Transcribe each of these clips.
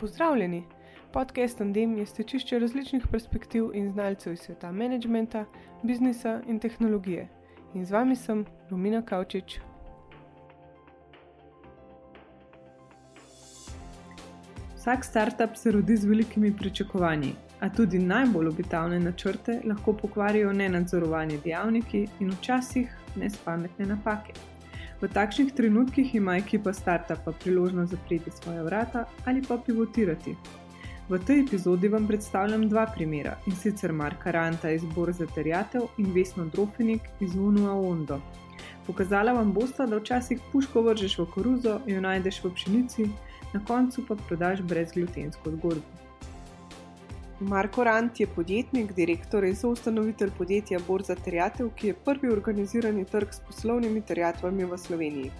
Pozdravljeni! Podcast Andem je stečišče različnih perspektiv in znalcev iz sveta menedžmenta, biznisa in tehnologije. In z vami sem Romina Kavčič. Vsak startup se rodi z velikimi pričakovanji, a tudi najbolj obetavne načrte lahko pokvarijo nenadzorovani dejavniki in včasih nespametne napake. V takšnih trenutkih ima ekipa startupa priložnost zapreti svoje vrata ali pa pivotirati. V tej epizodi vam predstavljam dva primera in sicer Marka Ranta iz Borza Terjatev in Vesno Drofenik iz Unua Ondo. Pokazala vam bosta, da včasih puško vržeš v koruzo, jo najdeš v pšenici, na koncu pa prodaš brezglutensko zgodbo. Marko Rant je podjetnik, direktor in soustanovitelj podjetja Borza Terjatev, ki je prvi organizirani trg s poslovnimi terjatvami v Sloveniji.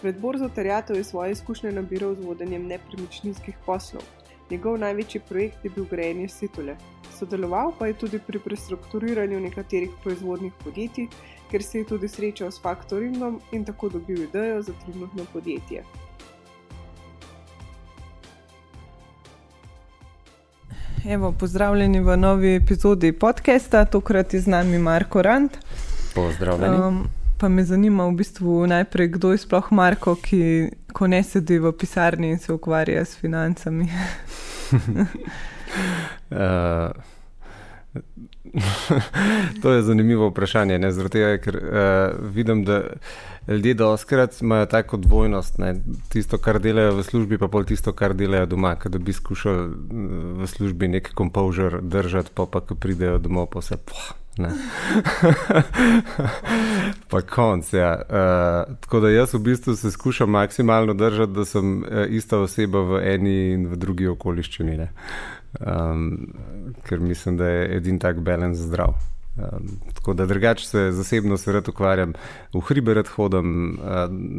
Pred Borzo Terjatev je svoje izkušnje nabiral z vodenjem nepremičninskih poslov. Njegov največji projekt je bil grejenje situle. Sodeloval pa je tudi pri prestrukturiranju nekaterih proizvodnih podjetij, ker se je tudi srečal s faktoringom in tako dobil idejo za trenutno podjetje. Evo, pozdravljeni v novi epizodi podcasta, tokrat je z nami Marko Rand. Pozdravljeni. Um, pa me zanima v bistvu najprej, kdo je sploh Marko, ki ko ne sedi v pisarni in se ukvarja s financami. uh, to je zanimivo vprašanje, ne zaradi tega, ker uh, vidim, da ljudje doskrat imajo tako dvojnost, ne? tisto, kar delajo v službi, pa pol tisto, kar delajo doma, da bi skušali v službi nek kompožer držati, pa pa ko pridejo domov, pa vse poh. pa konc. Ja. Uh, tako da jaz v bistvu se skušam maksimalno držati, da sem uh, ista oseba v eni in v drugi okoliščini. Um, ker mislim, da je edin tak balans zdrav. Um, tako da drugače se zasebno se rad ukvarjam, v hribe rad hodim, uh,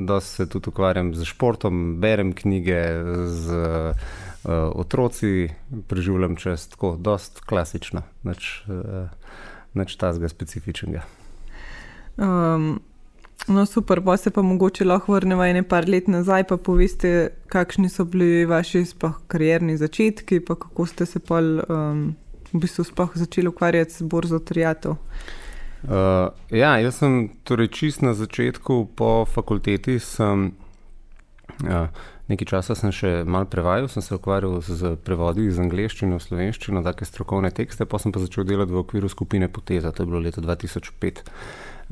da se tudi ukvarjam z športom, berem knjige, z uh, otroci, preživljam čez tako, dost klasično, nič, uh, nič tazga specifičnega. Um. No, super, pa se pa mogoče lahko vrnemo nekaj let nazaj, pa poveste, kakšni so bili vaši karjerni začetki, pa kako ste se pa um, v bistvu sploh začeli ukvarjati z borzo triatov? Uh, ja, jaz sem torej čist na začetku po fakulteti. Sem, uh, nekaj časa sem še mal prevajal, sem se ukvarjal z prevodi iz angleščine v slovenščino, take strokovne tekste, pa sem pa začel delati v okviru skupine Poteza, to je bilo leta 2005.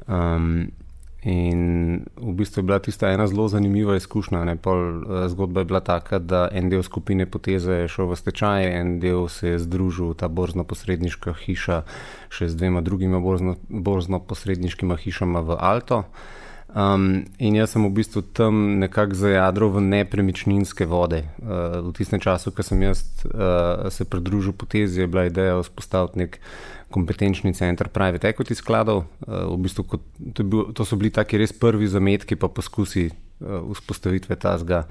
Um, In v bistvu je bila tista ena zelo zanimiva izkušnja. Pol, eh, zgodba je bila taka, da en del skupine Poteze je šel v stečaj, en del se je združil, ta borzno-posredniška hiša, še z dvema drugima borzno-posredniškima hišama v Alto. Um, in jaz sem v bistvu tam nekako zajadral v nepremičninske vode. Uh, v tistem času, ko sem jaz uh, se pridružil Potezi, je bila ideja vzpostaviti nek kompetenčni center private equity skladov. Uh, v bistvu, kot, to, bil, to so bili taki res prvi zametki, pa poskusi uh, vzpostavitve tazga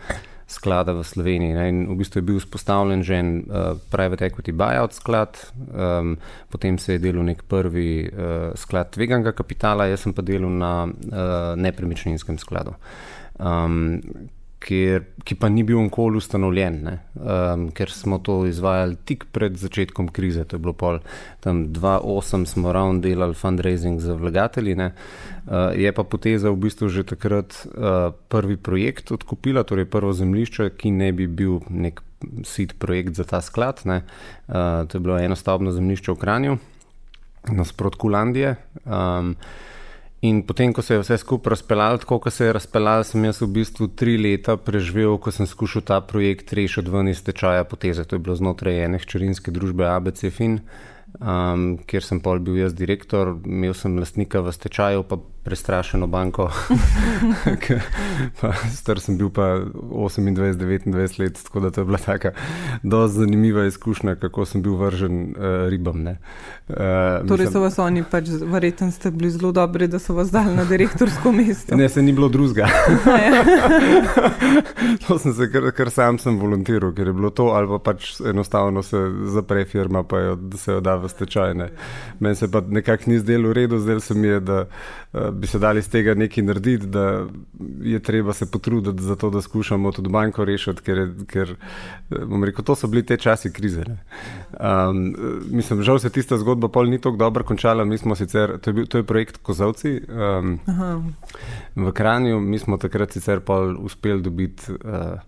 sklada v Sloveniji. Ne? In v bistvu je bil vzpostavljen že en uh, private equity buyout sklad, um, potem se je delal nek prvi uh, sklad tveganga kapitala, jaz sem pa delal na uh, nepremičninskem skladu. Um, kjer, ki pa ni bil onkoli ustanovljen, um, ker smo to izvajali tik pred začetkom krize. To je bilo pol tam 2-8, smo ravno delali fundraising za vlagatelji. Uh, je pa poteza v bistvu že takrat uh, prvi projekt odkupila, torej prvo zemljišče, ki ne bi bil nek sit projekt za ta sklad. Uh, to je bilo enostavno zemljišče v Kranju, nasprot Kulandije. Um, In potem, ko se je vse skupaj razpeljalo, tako kot se je razpeljalo, sem jaz v bistvu tri leta preživel, ko sem skušal ta projekt rešiti ven iz tečaja poteze. To je bilo znotraj ene hčerinske družbe ABC Fin, um, kjer sem pol bil jaz direktor, imel sem lastnika v stečaju, pa prestrašeno banko. Star sem bil pa 28-29 let, tako da to je bila tako zelo zanimiva izkušnja, kako sem bil vržen uh, ribam. Uh, torej so vas oni, pač, verjetno ste bili zelo dobri, da so vas dali na direktorsko mesto. Ne, se ni bilo drugega. Ja. to sem se kar, kar sam sem volontiral, ker je bilo to, ali pa pač enostavno se zapre firma, pa jo, se jo da v stečajne. Meni se pa nekako ni zdelo v redu, zdaj se mi je, da uh, bi se dali iz tega nekaj narediti, da je treba se potruditi za to, da skušamo tudi banko rešiti, ker, ker bom rekel, to so bili te časi krize. Um, mislim, žal se tista zgodba pol ni tako dobro končala. Sicer, to, je bil, to je projekt Kozovci um, v Kranju. Mi smo takrat sicer pol uspeli dobiti. Uh,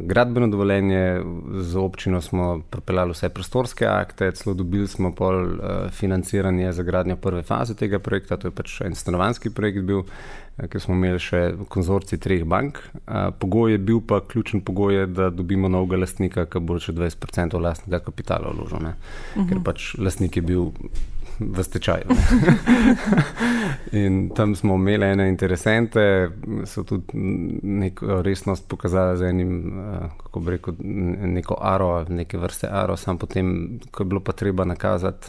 gradbeno dovoljenje, z občino smo propeljali vse prostorske akte, celo dobili smo pol uh, financiranje za gradnjo prve faze tega projekta, to je pač en stanovanski projekt bil, uh, ker smo imeli še konzorci treh bank. Uh, pogoj je bil pa, ključen pogoj je, da dobimo novega lastnika, ki bo še 20% lastnega kapitala vložil, uh -huh. ker pač lastnik je bil v stečaju. in tam smo imeli ene interesente, so tudi neko resnost pokazali z enim, eh, kako bi rekel, neko aro, neke vrste aro, sam potem, ko je bilo pa treba nakazati.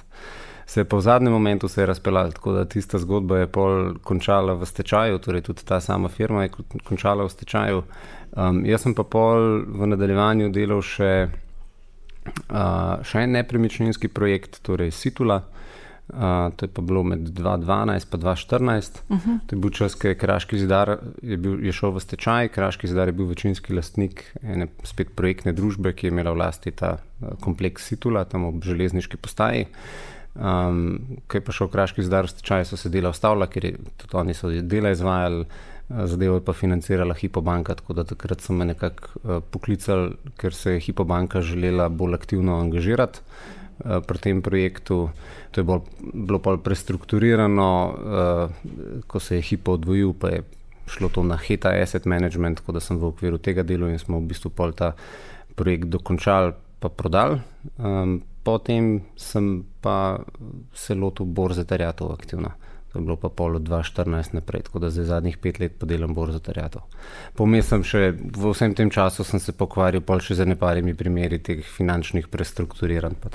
Se je pa v zadnjem momentu razpeljal, tako da tista zgodba je pol končala v stečaju, torej tudi ta sama firma je končala v stečaju. Um, jaz sem pa pol v nadaljevanju delal še, uh, še en nepremičninski projekt, torej Situla, to je pa bilo med 2012 in 2014. Uh -huh. To je bil čas, ko je Kraški zidar je, bil, je šel v stečaj. Kraški zidar je bil večinski lastnik ene spet projektne družbe, ki je imela v lasti ta kompleks Situla, tam ob železniški postaji. Um, ko je pa šel Kraški zidar v stečaj, so se dela ustavila, ker je, tudi oni so dela izvajali. Zadevo je pa financirala Hipobanka, tako da takrat so me nekako uh, poklicali, ker se je Hipobanka želela bolj aktivno angažirati. Eh, pri tem projektu. To je bolj, bilo bolj prestrukturirano, uh, ko se je Hipo odvojil, pa je šlo to na Heta Asset Management, tako da sem v okviru tega dela in smo v bistvu pol ta projekt dokončali in prodali. Um, potem sem pa se lotil borze terjatov aktivno. To je bilo pa pol od 2014 naprej, tako da zdaj zadnjih pet let podelam borzo terjatov. Pomem sem še v vsem tem času sem se pokvaril pol še z neparimi primeri teh finančnih prestrukturiranj. Pa,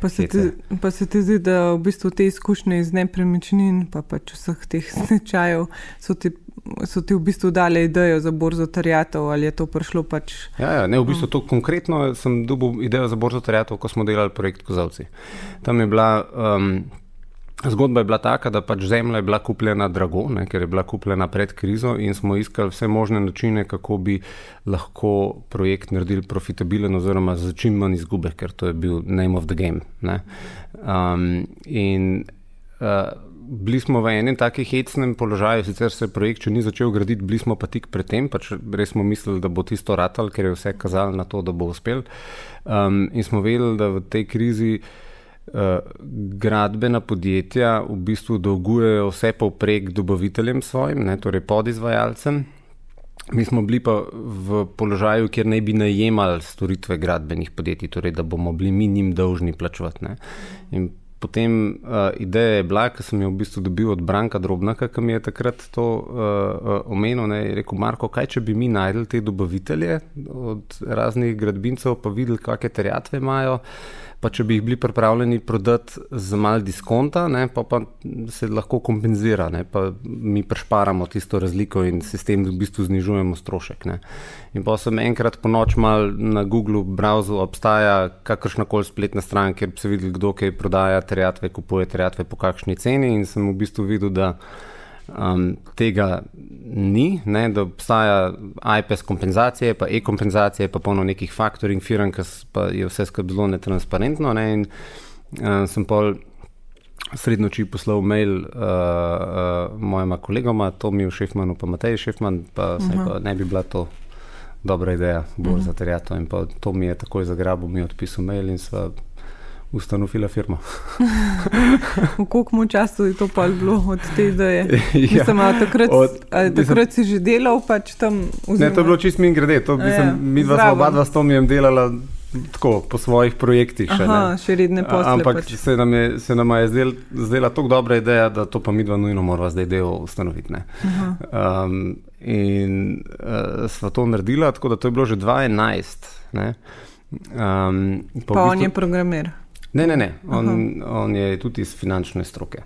pa, se ti, pa se ti zdi, da v bistvu te izkušnje iz nepremičnin, pa pač vseh teh stečajev, so ti, so ti v bistvu dali idejo za borzo terjatov ali je to prišlo pač? Ja, ja ne, v bistvu to konkretno sem dobil idejo za borzo terjatov, ko smo delali projekt Kozavci. Tam je bila. Um, Zgodba je bila taka, da pač zemlja je bila kupljena drago, ne, ker je bila kupljena pred krizo in smo iskali vse možne načine, kako bi lahko projekt naredili profitabilen oziroma za čim manj izgube, ker to je bil name of the game. Um, in uh, bili smo v enem takem hecnem položaju, sicer se projekt še ni začel graditi, bili smo pa tik pred tem, pač res smo mislili, da bo tisto ratal, ker je vse kazalo na to, da bo uspel. Um, in smo vedeli, da v tej krizi. Uh, gradbena podjetja v bistvu dolgujejo vse povprek dobaviteljem svojim, ne, torej podizvajalcem. Mi smo bili pa v položaju, kjer ne bi najemali storitve gradbenih podjetij, torej da bomo bili mi njim dolžni plačevati. Ne. In potem uh, ideja je bila, ki sem jo v bistvu dobil od Branka Drobnaka, ki mi je takrat to uh, omenil. Ne, je rekel, Marko, kaj če bi mi najdel te dobavitelje od raznih gradbincev, pa videli, kakšne terjatve imajo pa če bi jih bili pripravljeni prodati z malo diskonta, ne, pa, pa se lahko kompenzira, ne, pa mi prešparamo tisto razliko in s tem v bistvu znižujemo strošek. Ne. In pa sem enkrat po noč mal na Google browseru, obstaja kakršna koli spletna stran, kjer bi se videl, kdo kaj prodaja terjatve, kupuje terjatve po kakšni ceni in sem v bistvu videl, da um, tega ni, ne, da obstaja IPS kompenzacije, pa e-kompenzacije, pa polno nekih faktoring firm, ki pa je vse skupaj zelo netransparentno. Ne, in uh, sem pol srednjo noči poslal mail uh, uh, mojima kolegoma, Tomijo Šefmanu, pa Matej Šefman, pa, uh -huh. pa ne bi bila to. Dobra ideja, bolj uh -huh. za terjato. In to mi je takoj zagrabil, mi je odpisal mail in sva ustanovila firmo. v koliko času je to pa bilo od te ideje? ja, takrat od, takrat mislim, si že delal pač tam? Ne, to je bilo čist min grede. To, mislim, ja, mi dva smo oba dva s Tomijem delala tako po svojih projektih. Še, Aha, še redne posle. Ampak pač. se nam je, se nam je zdel, zdela tako dobra ideja, da to pa mi dva nujno morava zdaj del ustanoviti. Um, in uh, sva to naredila, tako da to je bilo že 2011. Um, pa, pa on bistvu, je programer. Ne, ne, ne. On, on je tudi iz finančne stroke.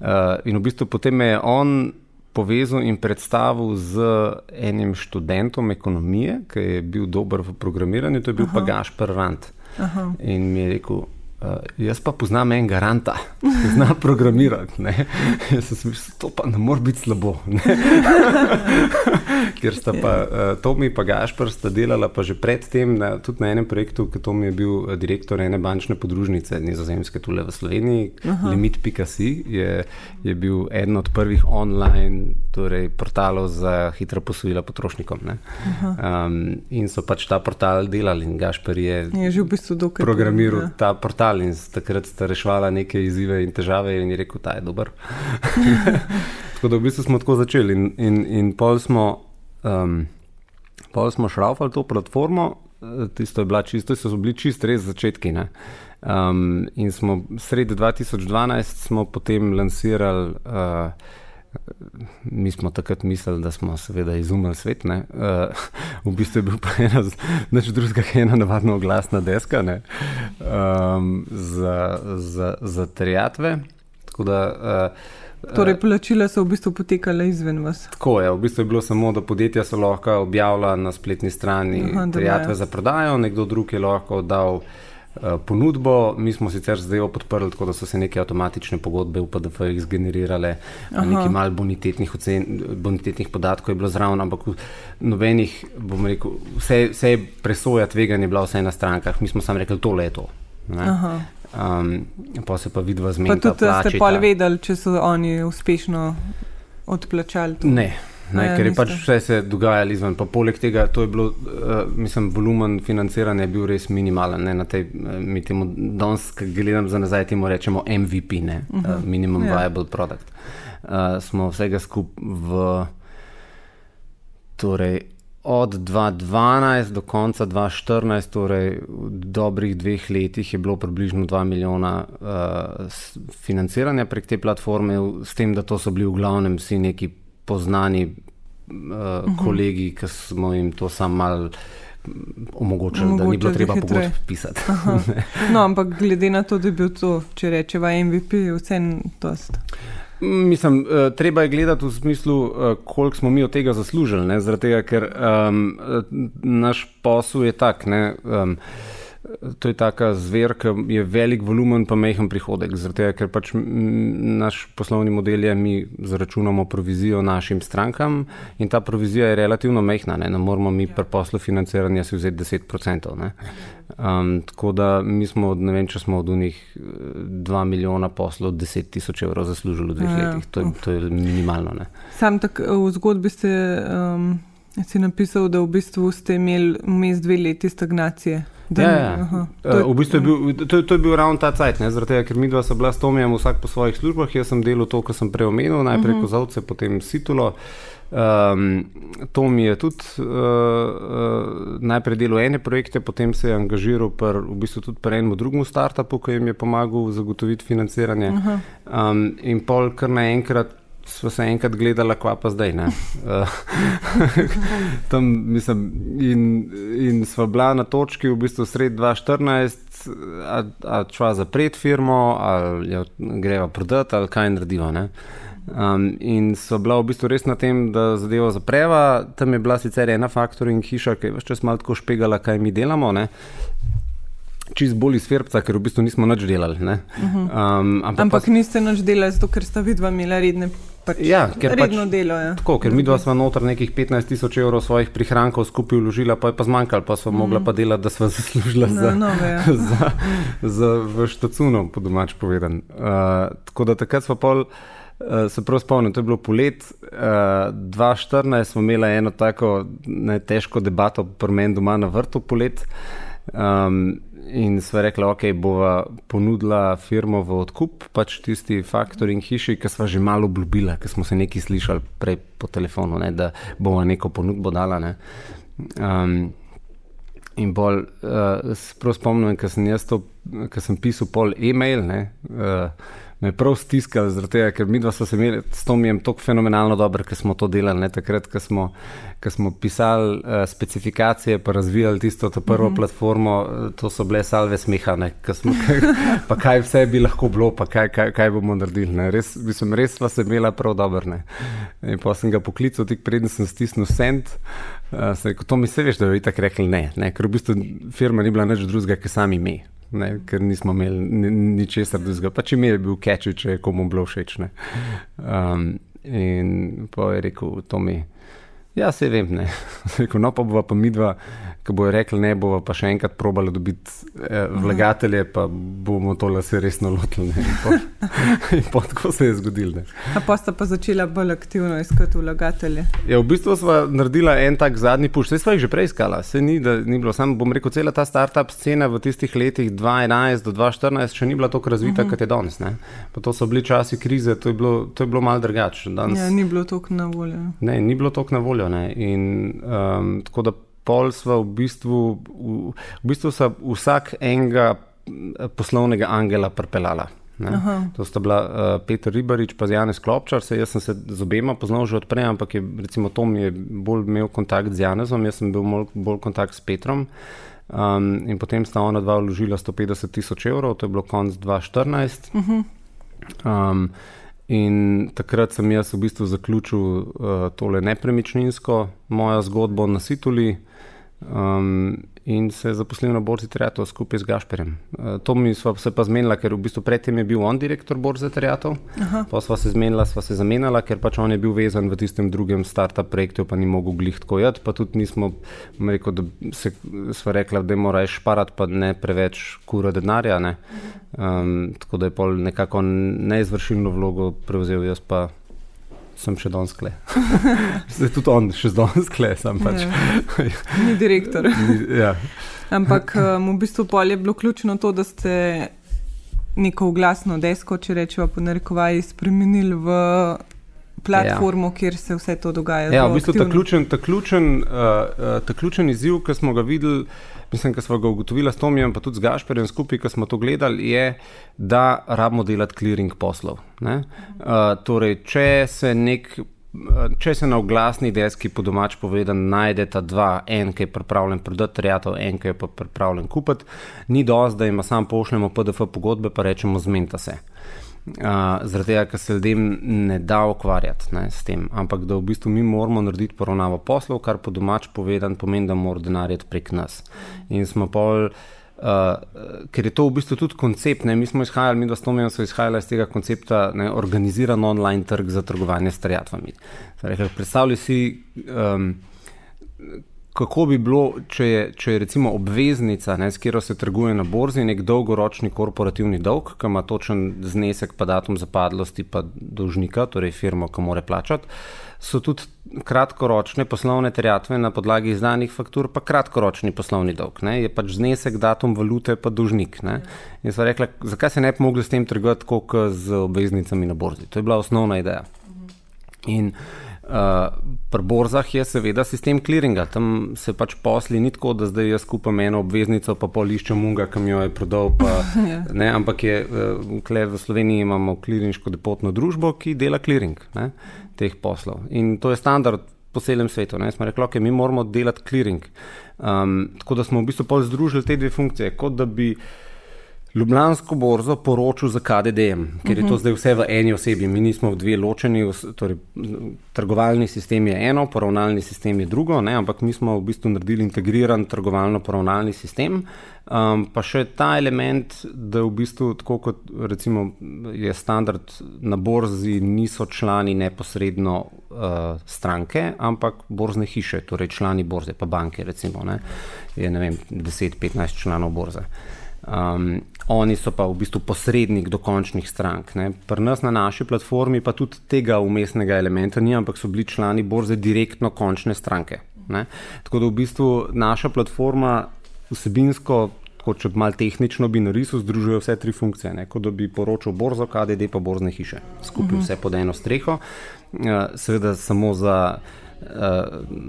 Uh, in v bistvu potem je on povezal in predstavil z enim študentom ekonomije, ki je bil dober v programiranju, to je bil Aha. pa Gašpr Rand. Aha. In mi je rekel, Uh, jaz pa poznam en garanta, ki zna programirati. Jaz sem mislil, to pa ne more biti slabo. Ker sta pa uh, Tomi in Gašpr sta delala pa že predtem na, tudi na enem projektu, ki Tomi je bil eh, direktor ene bančne podružnice, nizozemske tule v Sloveniji, Limit.si je, je bil eden od prvih online torej, portalov za hitra posojila potrošnikom. Um, in so pač ta portal delali in Gašpr je, je že v bistvu programiral ja. ta portal portal in takrat sta rešvala neke izzive in težave, in je rekel, da je dober. tako da v bistvu smo tako začeli. In, in, in pol smo, um, smo šraufali to platformo, eh, tisto je bila čisto, so bili čist res začetki. Um, in smo sredi 2012 smo potem lansirali. Uh, Mi smo takrat mislili, da smo seveda izumili svet. Uh, v bistvu je bil pa ena, neč drugega, ena navadna oglasna deska um, za, za, za terjatve. Da, uh, torej, plačila so v bistvu potekala izven vas. Tako je, v bistvu je bilo samo, da podjetja so lahko objavila na spletni strani Aha, terjatve za prodajo, nekdo drug je lahko dal. Eh, ponudbo. Mi smo sicer zdaj podprli, tako da so se neke avtomatične pogodbe v PDF-jih zgenerirale, nekaj malo bonitetnih, bonitetnih podatkov je bilo zraven, ampak nobenih, bom rekel, vse, vse presoja tveganja je bila vse na strankah, mi smo samo rekli, to je to. Um, pa se pa vidva zmedla. Pa tudi ste pa vedeli, če so oni uspešno odplačali. To. Ne. Ne, ja, ker je pač vse se dogajalo izven. Poleg tega, to je bilo, uh, mislim, volumen financiranja je bil res minimalen. Ne, tej, uh, mi temu danes, ki gledam za nazaj, temu rečemo MVP, ne, uh -huh. uh, minimum ja. viable product. Uh, smo vsega skupaj v. Torej, od 2012 do konca 2014, torej v dobrih dveh letih, je bilo približno 2 milijona uh, financiranja prek te platforme, s tem, da to so bili v glavnem vsi neki poznani uh, kolegi, ki smo jim to sam mal. Omogočili, Omogočil, da ni bilo treba pogodb pisati. no, ampak glede na to, da je bil to, če rečemo, MVP, vse en tost. Mislim, uh, treba je gledati v smislu, uh, koliko smo mi od tega zaslužili. Zaradi tega, ker um, naš posel je tak. Ne, um, To je taka zver, ki je velik volumen, pa mehen prihodek. Zato, ker pač naš poslovni model je, mi zaračunamo provizijo našim strankam in ta provizija je relativno mehna. Ne, ne moramo mi pri poslu financiranja si vzeti 10%. Um, tako da mi smo, ne vem, če smo od njih 2 milijona poslov 10 tisoč evrov zaslužili v dveh ja, letih. To je, to je minimalno. Ne. Sam tak v zgodbi ste. Um... Si napisal, da v bistvu ste imeli vmes dve leti stagnacije. Da, ja, ja. To, je, v bistvu je bil, to, to je bil ravno ta cajt, zaradi tega, ker mi dva sta bila s Tomijem vsak po svojih službah. Jaz sem delal to, kar sem prej omenil, najprej uh mhm. -huh. kozovce, potem situlo. Um, to mi je tudi uh, uh, najprej delal ene projekte, potem se je angažiral pr, v bistvu tudi pri enem drugem startupu, ki jim je pomagal zagotoviti financiranje. Uh -huh. um, in pol kar naenkrat smo se enkrat gledali, kva pa zdaj. Tam, mislim, in, in smo bila na točki, v bistvu sred 2014, ali čva zapreti firmo, ali jo greva prodati, ali kaj naredimo. Um, in so bila v bistvu res na tem, da zadevo zapreva. Tam je bila sicer ena faktoring hiša, ki je vse čas malo tako špegala, kaj mi delamo. Ne? čist bolj iz Ferbca, ker v bistvu nismo nič delali. Um, ampak ampak pa, niste nič delali, zato ker sta vidva imela redne. Pač ja, ker redno pač, delo. Ja. Tako, ker mi dva smo noter nekih 15 tisoč evrov svojih prihrankov skupaj vložila, pa je pa zmanjkalo, pa smo mm. mogla pa delati, da smo zaslužila no, za, no, ja. za, za štacuno, po domač povedan. Uh, tako da takrat smo pol. Uh, se prav spomnim, to je bilo polet uh, 2014, smo imeli eno tako ne, težko debato, prven doma na vrtu polet. Um, in sva rekla, ok, bova ponudila firmo v odkup, pač tisti faktoring hiši, ki sva že malo obljubila, ker smo se nekaj slišali prej po telefonu, ne, da bova neko ponudbo dala. Ne. Um, in bolj, uh, sprav spomnim, ker sem jaz to, ker sem pisal pol e-mail, ne. Uh, me prav stiskali, tega, ker mi dva smo se imeli s Tomijem tako fenomenalno dobro, ker smo to delali. Ne? Takrat, ko smo, smo pisali uh, specifikacije, pa razvijali tisto prvo mm -hmm. platformo, eh, to so bile salve smehane, pa kaj vse bi lahko bilo, pa kaj, kaj, kaj bomo naredili. Res, mislim, res sva se imela prav dobro. In pa sem ga poklical, tik preden sem stisnil send. Uh, rekel, to mi se veš, da bi tako rekli ne, ne, ker v bistvu firma ni bila nič drugega, kot sami mi. Ne, ker nismo imeli ničesar drugega. Pač ime je bil keči, če je komu bilo všeč. Um, in pa je rekel, to mi. Ja, se vem, ne. Rekel, no, pa bova pa midva, ki bojo rekli, ne bova pa še enkrat probala dobiti eh, vlagatelje, pa bomo to le se resno lotili. In tako se je zgodilo. Pa sta pa začela bolj aktivno iskati vlagatelje. Ja, v bistvu smo naredili en tak zadnji puš, vse smo jih že prej iskali, se ni, da ni bilo. Sam bom rekel, cela ta startup scena v tistih letih 2011 do 2014 še ni bila tako razvita, uh -huh. kot je danes. To so bili časi krize, to je bilo, bilo malo drugače. Ja, ni bilo toliko na voljo. Ne, ni bilo toliko na voljo. Ne? In um, tako da pol smo v bistvu, v, v bistvu vsak enega eh, poslovnega angela pripeljala. To sta bila uh, Peter Ribarič in Janez Klopčar. Se, jaz sem se z obema poznal že odprej, ampak je, recimo Tom je bolj imel kontakt z Janezom, jaz sem bil bolj, bolj kontakt s Petrom. Um, in potem sta ona dva vložila 150 tisoč evrov, to je bilo konc 2014. Uh -huh. um, In takrat sem jaz v bistvu zaključil uh, tole nepremičninsko mojo zgodbo na Situli. Um, in se zaposlil na borzi Triatov skupaj z Gašperjem. Uh, to mi smo se pa zmenila, ker v bistvu predtem je bil on direktor borze Triatov, pa smo se zmenila, sva se zamenjala, ker pač on je bil vezan v tistem drugem startup projektu, pa ni mogel glih tako jad, pa tudi nismo rekel, da se sva rekla, da moraš šparati, pa ne preveč kura denarja. Ne? Um, tako da je pol nekako neizvršilno vlogo prevzel jaz pa sem še danes kle. Zdaj tudi on, še danes kle, sem pač. Ja. Ni direktor. ja. Ampak um, v bistvu pol je bilo ključno to, da ste neko glasno desko, če rečemo po narekovaji, spremenili v platformo, ja. kjer se vse to dogaja. Ja, v bistvu ta ključen, ta, ključen, uh, uh, ta ključen izziv, ki smo ga videli mislim, da smo ga ugotovili s Tomijem, pa tudi z Gašperjem skupaj, ko smo to gledali, je, da rabimo delati clearing poslov. Uh, torej, če se nek. Če se na oglasni deski po domač povedan najdeta dva, en, ki je pripravljen prodati triatov, en, ki je pa pripravljen kupiti, ni dosti, da jim sam pošljemo PDF pogodbe, pa rečemo zmenta se. Zaradi tega, ker se ljudem ne da ukvarjati ne, s tem. Ampak da v bistvu mi moramo narediti poravnavo poslov, kar po domač povedan pomeni, da mora denar iti prek nas. In smo pol. Uh, ker je to v bistvu tudi koncept, ne? mi smo izhajali, mi, da smo izhajali iz tega koncepta, ne, organiziran online trg za trgovanje s terjatvami. Predstavljaj si, um, kako bi bilo, če je, če je recimo obveznica, ne, s katero se trguje na borzi, nek dolgoročni korporativni dolg, ki ima točen znesek, pa datum zapadlosti, pa dolžnika, torej firmo, ki mora plačati. So tudi kratkoročne poslovne terjatve na podlagi izdanih faktur, pa kratkoročni poslovni dolg. Ne? Je pač znesek, datum valute, pa dolžnik. Ne? In so rekli, zakaj se ne bi mogli s tem trgovati kot z obveznicami na borzi. To je bila osnovna ideja. In Uh, pri borzah je seveda sistem clearinga, tam se pač posli ni tako, da zdaj jaz kupam eno obveznico, pa pol iščem unga, ki mi jo je prodal. Pa, ja. ne, ampak je, uh, v Sloveniji imamo clearingsko depotno družbo, ki dela clearing ne, teh poslov. In to je standard po celem svetu. Ne. Smo rekli, okay, mi moramo delati clearing. Um, tako da smo v bistvu združili te dve funkcije, kot da bi. Ljubljansko borzo poročil za KDD-jem, ker je to mhm. zdaj vse v eni osebi. Mi nismo v dve ločeni, torej, trgovalni sistem je eno, poravnalni sistem je drugo, ne, ampak mi smo v bistvu naredili integriran trgovalno-poravnalni sistem. Um, pa še ta element, da v bistvu, tako kot recimo je standard na borzi, niso člani neposredno uh, stranke, ampak borzne hiše, torej člani borze, pa banke, recimo, ne, je ne vem, 10-15 članov borze. Um, oni so pa v bistvu posrednik do končnih strank. Ne. Pri nas na naši platformi pa tudi tega umestnega elementa ni, ampak so bili člani borze direktno končne stranke. Ne. Tako da v bistvu naša platforma vsebinsko, kot če bi mal tehnično bi narisal, združuje vse tri funkcije. Ne. Kot da bi poročal borzo, KDD pa borzne hiše. Skupaj vse pod eno streho. Uh, seveda samo za uh,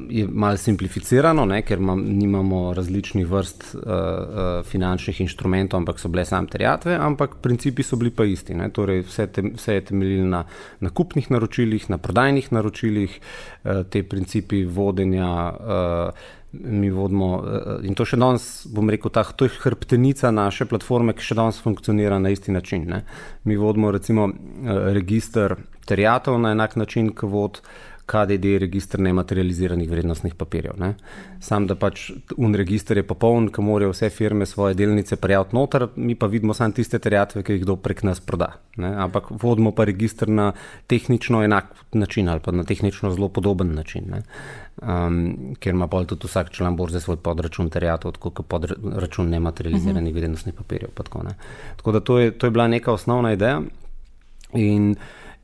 je malo simplificirano, ne, ker mam, nimamo različnih vrst uh, uh, finančnih inštrumentov, ampak so bile same terjatve, ampak principi so bili pa isti. Ne, torej vse, te, vse je temeljilo na nakupnih naročilih, na prodajnih naročilih, uh, te principi vodenja. Uh, Mi vodimo, in to še danes, bom rekel, ta, to je hrbtenica naše platforme, ki še danes funkcionira na isti način. Ne. Mi vodimo, recimo, registr terjatov na enak način, kot vod KDD registr nematerializiranih vrednostnih papirjev. Ne. Sam, da pač un registr je popoln, ki morajo vse firme svoje delnice prijaviti noter, mi pa vidimo samo tiste terjatve, ki jih kdo prek nas proda. Ne. Ampak vodimo pa registr na tehnično enak način ali pa na tehnično zelo podoben način. Ne um, ker ima pa tudi vsak član borze svoj podračun terjatov, tako kot podračun nematerializiranih uh mhm. -huh. vrednostnih papirjev. Tako, ne. tako da to je, to je bila neka osnovna ideja. In,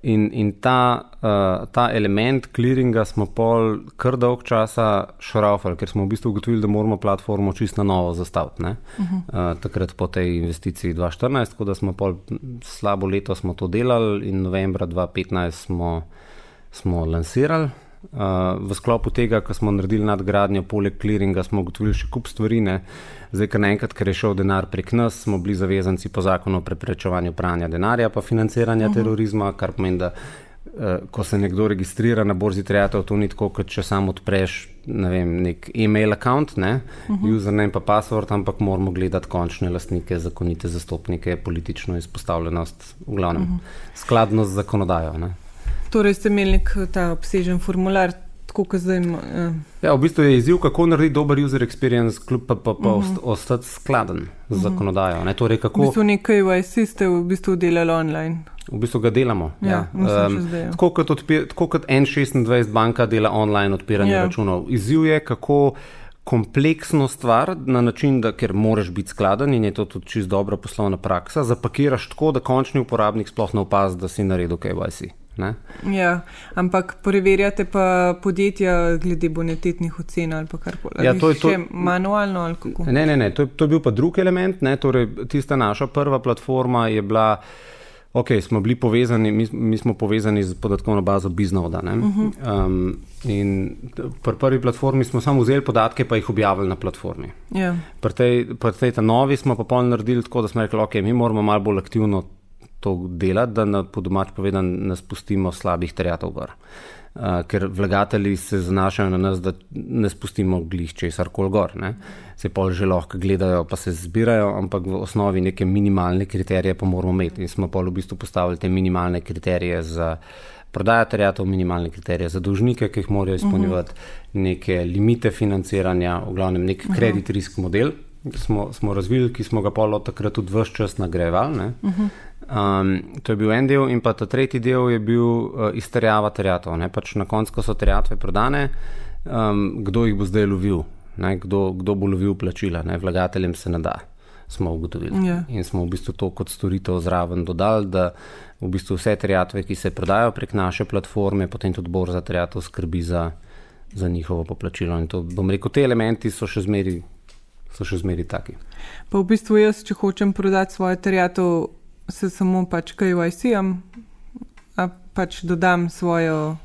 in, in ta, uh, ta element clearinga smo pol kar dolg časa šraufali, ker smo v bistvu ugotovili, da moramo platformo čisto na novo zastaviti. Uh -huh. uh, takrat po tej investiciji 2014, tako da smo pol slabo leto to delali in novembra 2015 smo, smo lansirali. Uh, v sklopu tega, ko smo naredili nadgradnjo, poleg clearinga, smo ugotovili še kup stvari. Ne? Zdaj, ker naenkrat, ker je šel denar prek nas, smo bili zavezanci po zakonu o preprečevanju pranja denarja, pa financiranja uh mhm. -huh. terorizma, kar pomeni, da uh, ko se nekdo registrira na borzi triatov, to ni tako, kot če samo odpreš ne vem, nek e-mail račun, ne, uh -huh. username pa password, ampak moramo gledati končne lastnike, zakonite zastopnike, politično izpostavljenost, v glavnem, uh mhm. -huh. skladno z zakonodajo. Ne. Torej, ste imeli nek ta obsežen formular, tako kot zdaj. Ja. ja, v bistvu je izziv, kako narediti dober user experience, kljub pa, pa, pa uh mhm. -huh. ostati skladen z uh mhm. -huh. zakonodajo. Ne? Torej, kako... V bistvu nekaj VIC ste v bistvu delali online. V bistvu ga delamo. Ja, ja. Um, tako, kot odpir, tako kot N26 banka dela online odpiranje ja. računov. Izziv je, kako kompleksno stvar na način, da ker moraš biti skladen in je to tudi čisto dobra poslovna praksa, zapakiraš tako, da končni uporabnik sploh ne opazi, da si naredil KYC. Ja, ampak preverjate pa podjetja glede bonitetnih ocen ali kar koli. Ja, to je to. Manualno ali kako? Ne, ne, ne. To, je, to je bil pa drugi element. Torej, tista naša prva platforma je bila. Ok, smo bili povezani, mi, mi smo povezani z podatkovno bazo Biznoda. Uh -huh. um, in pri prvi platformi smo samo vzeli podatke, pa jih objavili na platformi. Yeah. Ja. Pri tej, tej novi smo pa pol naredili tako, da smo rekli, ok, mi moramo malo bolj aktivno to delati, da na podomač povedan ne spustimo slabih terjatov gor. Uh, ker vlagatelji se zanašajo na nas, da ne spustimo glih česar koli gor. Ne. Se pol že lahko gledajo, pa se zbirajo, ampak v osnovi neke minimalne kriterije pa moramo imeti. In smo pa v bistvu postavili te minimalne kriterije za prodajo terjatov, minimalne kriterije za dolžnike, ki jih morajo izpolnjevati, uh -huh. neke limite financiranja, v glavnem nek kredit risk model. Smo, smo razvili, ki smo ga polo takrat tudi vse čas nagrajevali. Uh -huh. Um, to je bil en del, in pa ta tretji del je bil uh, izterjava terjatov. Pač na koncu, ko so terjatve prodane, um, kdo jih bo zdaj lovil, ne? kdo, kdo bo lovil plačila, ne? vlagateljem se ne da. Smo ugotovili. Yeah. Ja. In smo v bistvu to kot storitev zraven dodali, da v bistvu vse terjatve, ki se prodajo prek naše platforme, potem tudi odbor za terjatve skrbi za, za njihovo poplačilo. In to, bom rekel, te elementi so še zmeri, so še zmeri taki. Pa v bistvu jaz, če hočem prodati svoje terjatve se samo pač KYC-am, pač dodam svojo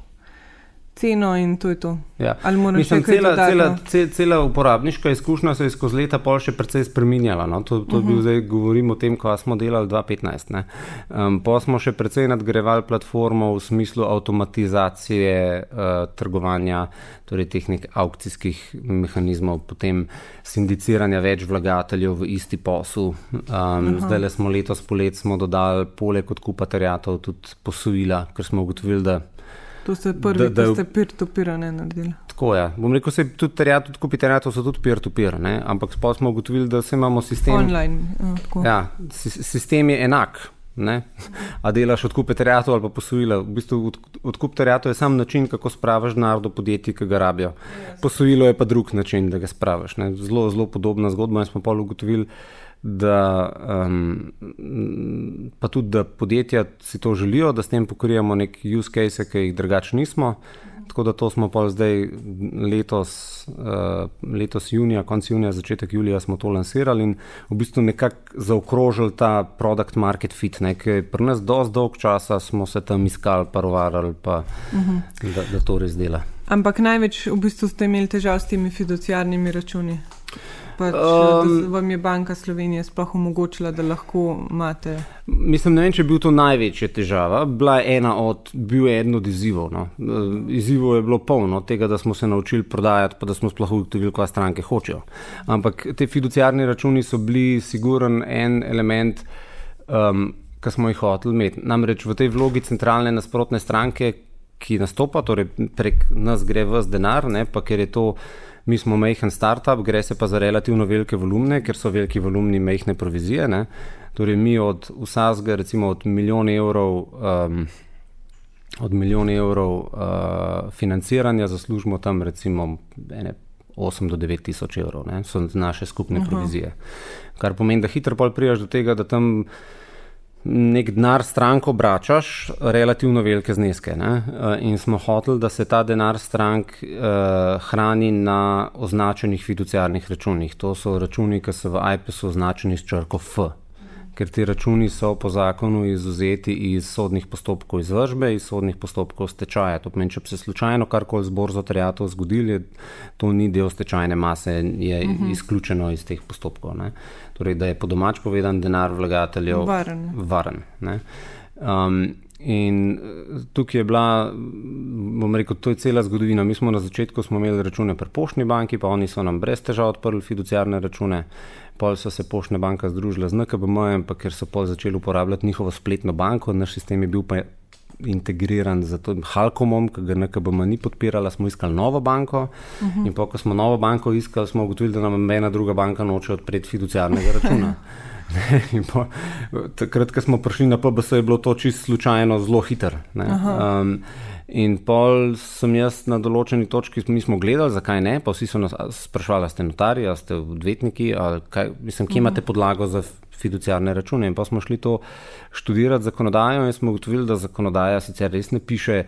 ceno in to je to. Ja. Mislim, cela, cela, cela uporabniška izkušnja se je skozi leta pol še precej spreminjala. No? To, to uh -huh. zdaj govorimo o tem, ko smo delali 2015. Um, pa smo še precej nadgrevali platformo v smislu avtomatizacije uh, trgovanja, torej teh nek aukcijskih mehanizmov, potem sindiciranja več vlagateljev v isti posel. Um, uh -huh. Zdaj le smo letos polet smo dodali poleg odkupa terjatov tudi posojila, ker smo ugotovili, da To ste prvi, da, da, ste peer-to-peer naredili. Tako je. Ja. Bom rekel, da tudi terjat, tudi kupi terjatov so tudi peer-to-peer, -peer, ampak sploh smo ugotovili, da se imamo sistem. Online. Uh, ja, sistem je enak. Ne? A delaš odkup terjatov ali pa posojila. V bistvu odkup terjatov je sam način, kako spravaš denar do podjetij, ki ga rabijo. Posojilo je pa drug način, da ga spravaš. Ne? Zelo, zelo podobna zgodba in smo pa ugotovili da, um, pa tudi da podjetja si to želijo, da s tem pokrijemo nek use case, ki jih drugače nismo. Tako da to smo pa zdaj letos, uh, letos junija, konec junija, začetek julija smo to lansirali in v bistvu nekako zaokrožili ta produkt market fit. Nekaj pri nas dosti dolg časa smo se tam iskali, parovarali, pa uh mhm. -huh. da, da to res dela. Ampak največ v bistvu ste imeli težav s temi fiduciarnimi računi pač, um, vam je Banka Slovenije sploh omogočila, da lahko imate? Mislim, ne vem, če je bil to največja težava. Bila je ena od, bil je eden od izzivov. No. Izzivov je bilo polno, tega, da smo se naučili prodajati, pa da smo sploh ugotovili, kaj stranke hočejo. Ampak te fiduciarni računi so bili siguren en element. Um, Ki smo jih hoteli imeti. Namreč v tej vlogi centralne nasprotne stranke, ki nastopa, torej prek nas gre vse denar, ne, pa ker je to. Mi smo majhen startup, gre se pa za relativno velike volumne, ker so veliki volumni majhne provizije. Ne. Torej, mi od vsega, recimo od milijona evrov, um, od milijona evrov uh, financiranja zaslužimo tam recimo ene 8 do 9 tisoč evrov, ne, so naše skupne Aha. provizije. Kar pomeni, da hitro priješ do tega, da tam nek denar strank obračaš, relativno velike zneske. Ne? Eh, in smo hoteli, da se ta denar strank uh, hrani na označenih fiduciarnih računih. To so računi, ki so v iPS-u označeni s črko F ker ti računi so po zakonu izuzeti iz sodnih postopkov izvržbe, iz sodnih postopkov stečaja. To pomeni, če bi se slučajno karkoli z borzo terjatov zgodili, to ni del stečajne mase, je uh mhm. -huh. izključeno iz teh postopkov. Ne? Torej, da je po domač povedan denar vlagateljev varen. varen um, in tukaj je bila, bom rekel, to je cela zgodovina. Mi smo na začetku smo imeli račune pri poštni banki, pa oni so nam brez težav odprli fiduciarne račune pol so se poštne banke združile z NKBM, pa ker so pol začeli uporabljati njihovo spletno banko, naš sistem je bil pa integriran z Halkomom, ki ga NKBM ni podpirala, smo iskali novo banko uh mhm. -huh. in po, ko smo novo banko iskali, smo ugotovili, da nam ena druga banka noče odpreti fiduciarnega računa. po, takrat, ko smo prišli na PBS, je bilo to čisto slučajno, zelo hiter. Um, In pol sem jaz na določeni točki, mi smo gledali, zakaj ne, pa vsi so nas sprašvali, ste notarji, ste odvetniki, ali kaj, mislim, kje imate podlago za fiduciarne račune. In pa smo šli to študirati zakonodajo in smo ugotovili, da zakonodaja sicer res ne piše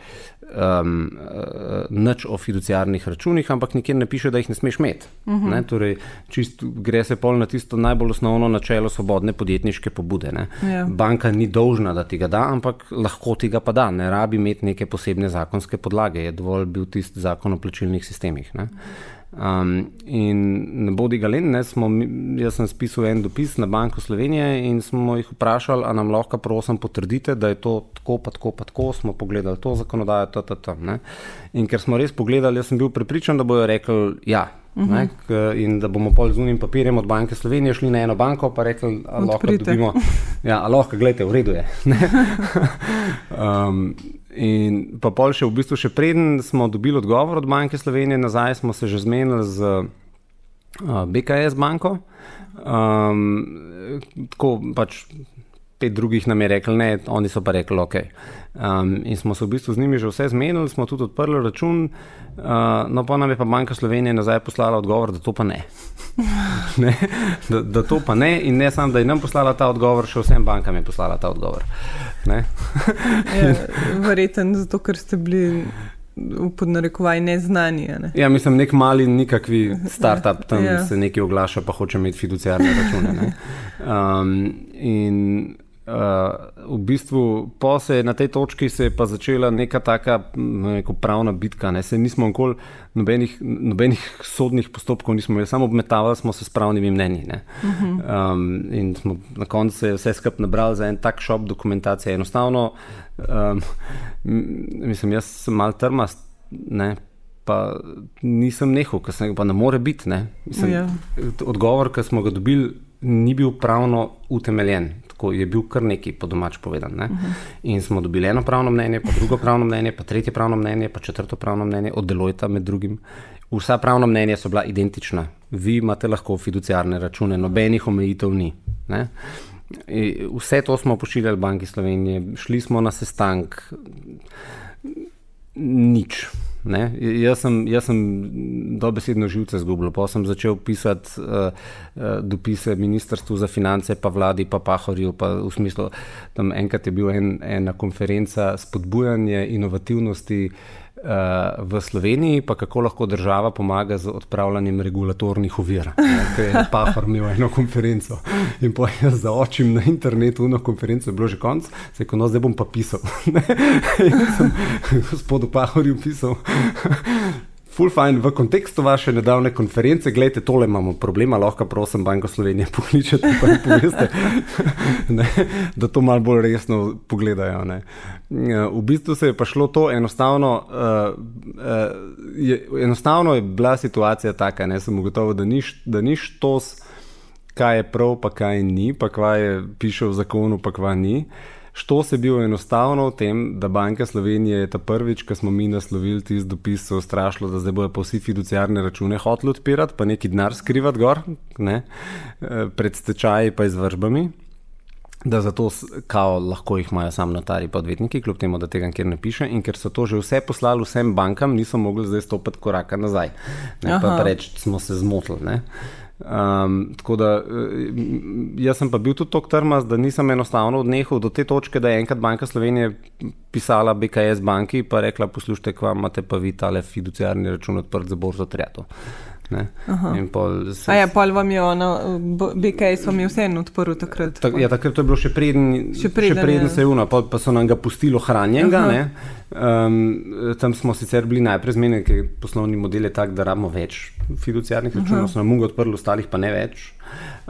um, uh, nič o fiduciarnih računih, ampak nikjer ne piše, da jih ne smeš imeti. Uh mhm. -huh. torej, čist, gre se pol na tisto najbolj osnovno načelo svobodne podjetniške pobude. Ja. Banka ni dolžna, da ti ga da, ampak lahko ti ga pa da. Ne rabi imeti neke posebne zakonske podlage, je dovolj bil tisti zakon o plačilnih sistemih. Ne. Um, in na Bodi Galen, ne, smo, jaz sem spisal en dopis na Banko Slovenije in smo jih vprašali, ali nam lahko, prosim, potrdite, da je to tako, pa tako, pa tako. Smo pogledali to zakonodajo, to, to, to. Ne. In ker smo res pogledali, jaz sem bil prepričan, da bojo rekli ja. Uh -huh. ne, k, in da bomo pol z unim papirjem od Banke Slovenije šli na eno banko, pa rekli, da lahko dobimo. Ja, lahko, gledajte, v redu je. um, In pa pol še v bistvu, še preden smo dobili odgovor od Banke Slovenije, nazaj smo se že zmenili z uh, BKS banko. Um, tako pač pet drugih nam je rekel, ne, oni so pa rekli, ok. Um, in smo se v bistvu z njimi že vse zmenili, smo tudi odprli račun, uh, no pa nam je pa Banka Slovenije nazaj poslala odgovor, da to pa ne. ne da, da to pa ne, in ne samo, da je nam poslala ta odgovor, še vsem bankam je poslala ta odgovor. ja, Verjetno zato, ker ste bili. V podnarekovaj neznani. Ne? Ja, mislim, nek mali, nikakvi startup tam ja. se nekaj oglaša, pa hoče imeti fiduciarne račune. Um, in v bistvu po se je na tej točki se je pa začela neka taka neko pravna bitka. Ne. Se nismo nikoli nobenih, nobenih sodnih postopkov, nismo imeli, samo obmetavali smo se s pravnimi mnenji. Um, in smo na koncu se vse skupaj nabrali za en tak šop dokumentacije. Enostavno, um, mislim, jaz sem mal trmast. Ne. Pa nisem nehal, ker sem pa ne more biti. Ne. Mislim, ja. Odgovor, ki smo ga dobili, ni bil pravno utemeljen tako je bil kar neki po domač povedan. Uh -huh. In smo dobili eno pravno mnenje, pa drugo pravno mnenje, pa tretje pravno mnenje, pa četrto pravno mnenje od Deloita med drugim. Vsa pravna mnenja so bila identična. Vi imate lahko fiduciarne račune, nobenih omejitev ni. Ne? Vse to smo pošiljali Banki Slovenije, šli smo na sestank, nič. Ne? Jaz sem, jaz sem dobesedno živce zgubil. Pa sem začel pisati uh, uh, dopise ministrstvu za finance, pa vladi, pa pahorju. Pa v smislu, tam enkrat je bil en, ena konferenca spodbujanje inovativnosti uh, v Sloveniji, pa kako lahko država pomaga z odpravljanjem regulatornih ovir. Ker je Pahor imel eno konferenco in po jaz za očim na internetu, eno konferenco je bilo že konc, se je no, zdaj bom pa pisal. in sem gospodu Pahorju pisal full fine v kontekstu vaše nedavne konference, gledajte, tole imamo problema, lahko prosim Banko Slovenije pokličete in poveste, ne, da to malo bolj resno pogledajo. Ne. V bistvu se je pa šlo to enostavno, uh, uh, je, enostavno je bila situacija taka, ne sem ugotovil, da ni, da ni štos, kaj je prav, pa kaj ni, pa kaj je piše v zakonu, pa kaj ni. Što se bil enostavno v tem, da Banka Slovenije je ta prvič, ko smo mi naslovili tisti dopis, so strašilo, da zdaj bojo pa vsi fiduciarne račune hoteli odpirati, pa neki denar skrivati gor, ne, eh, pred stečaji pa izvržbami. Da zato kao, lahko jih imajo samo notari in odvetniki, kljub temu, da tega nikjer ne piše. In ker so to že vse poslali vsem bankam, niso mogli zdaj stopiti koraka nazaj. Ne, pa reči, smo se zmotili. Um, tako da eh, jaz sem pa bil tudi tako trmast, da nisem enostavno odnehal do te točke, da je enkrat Banka Slovenije pisala BKS banki in rekla: Poslušajte, kva imate pa vi tale fiduciarni račun odprt za borzo triato. Se... Ja, pol vam je ono, BKS vam je vseeno odprl takrat. Tak, ja, takrat je bilo še preden, še preden, še preden se je uno, pa, pa so nam ga pustili ohranjenega. Um, tam smo sicer bili najprej zmenjeni, ker poslovni model je tak, da rabimo več fiduciarnih računov, so nam odprli, ostalih pa ne več.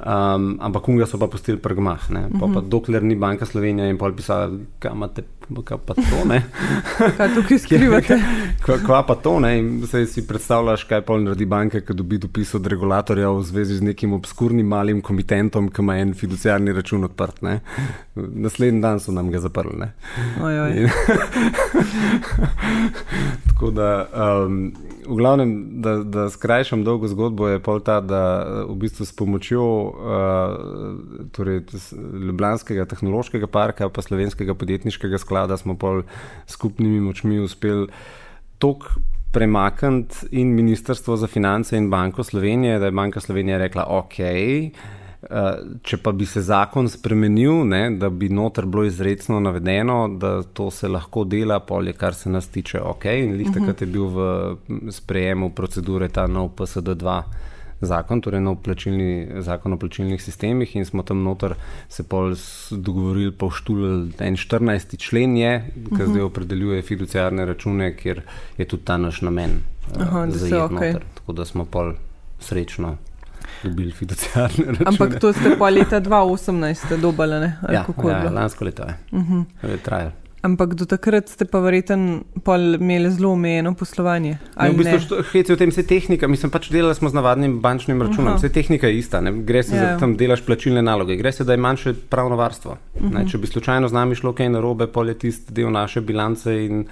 Um, ampak unga so pa pustili prgmah. Uh -huh. pa, pa, dokler ni Banka Slovenija in pol pisala, kaj imate, kaj pa to ne. kaj tukaj skrivate? Kva, kva pa to ne. In se si predstavljaš, kaj pol naredi banka, ki dobi dopis od regulatorja v zvezi z nekim obskurnim malim komitentom, ki ima en fiduciarni račun odprt. Ne. Naslednji dan so nam ga zaprli. In, tako da. Um, v glavnem, da, da skrajšam dolgo zgodbo, je pol ta, da v bistvu s pomočjo uh, torej, Ljubljanskega tehnološkega parka in slovenskega podjetniškega sklada smo pol skupnimi močmi uspeli tok. Premakniti in Ministrstvo za finance in Banko Slovenije, da je Banka Slovenije rekla: OK, Eh, če pa bi se zakon spremenil, ne, da bi noter bilo izredno navedeno, da to se lahko dela, polje, kar se nas tiče, ok. In lih takrat je bil v sprejemu procedure ta nov PSD2 zakon, torej nov plačilni, zakon o plačilnih sistemih, in smo tam noter se pol dogovorili, pa vštulili en 14. člen, je, ki zdaj opredeljuje fiduciarne račune, kjer je tudi ta naš namen. Eh, Aha, uh, da se okay. Tako da smo pol srečno dobili fiduciarne račune. Ampak to ste pa leta 2018 dobili, ne? Ja, ja lansko leto je. Uh mhm. -huh. je trajalo. Ampak do takrat ste pa verjetno imeli zelo omejeno poslovanje. Ne, v bistvu, hece v tem se tehnika, mislim pač delali smo z navadnim bančnim računom, vse tehnika je ista, ne? gre se ja. za tam delaš plačilne naloge, gre se da je manjše pravno varstvo. Uh -huh. ne, mhm. če bi slučajno z nami šlo kaj narobe, pol je tisti del naše bilance in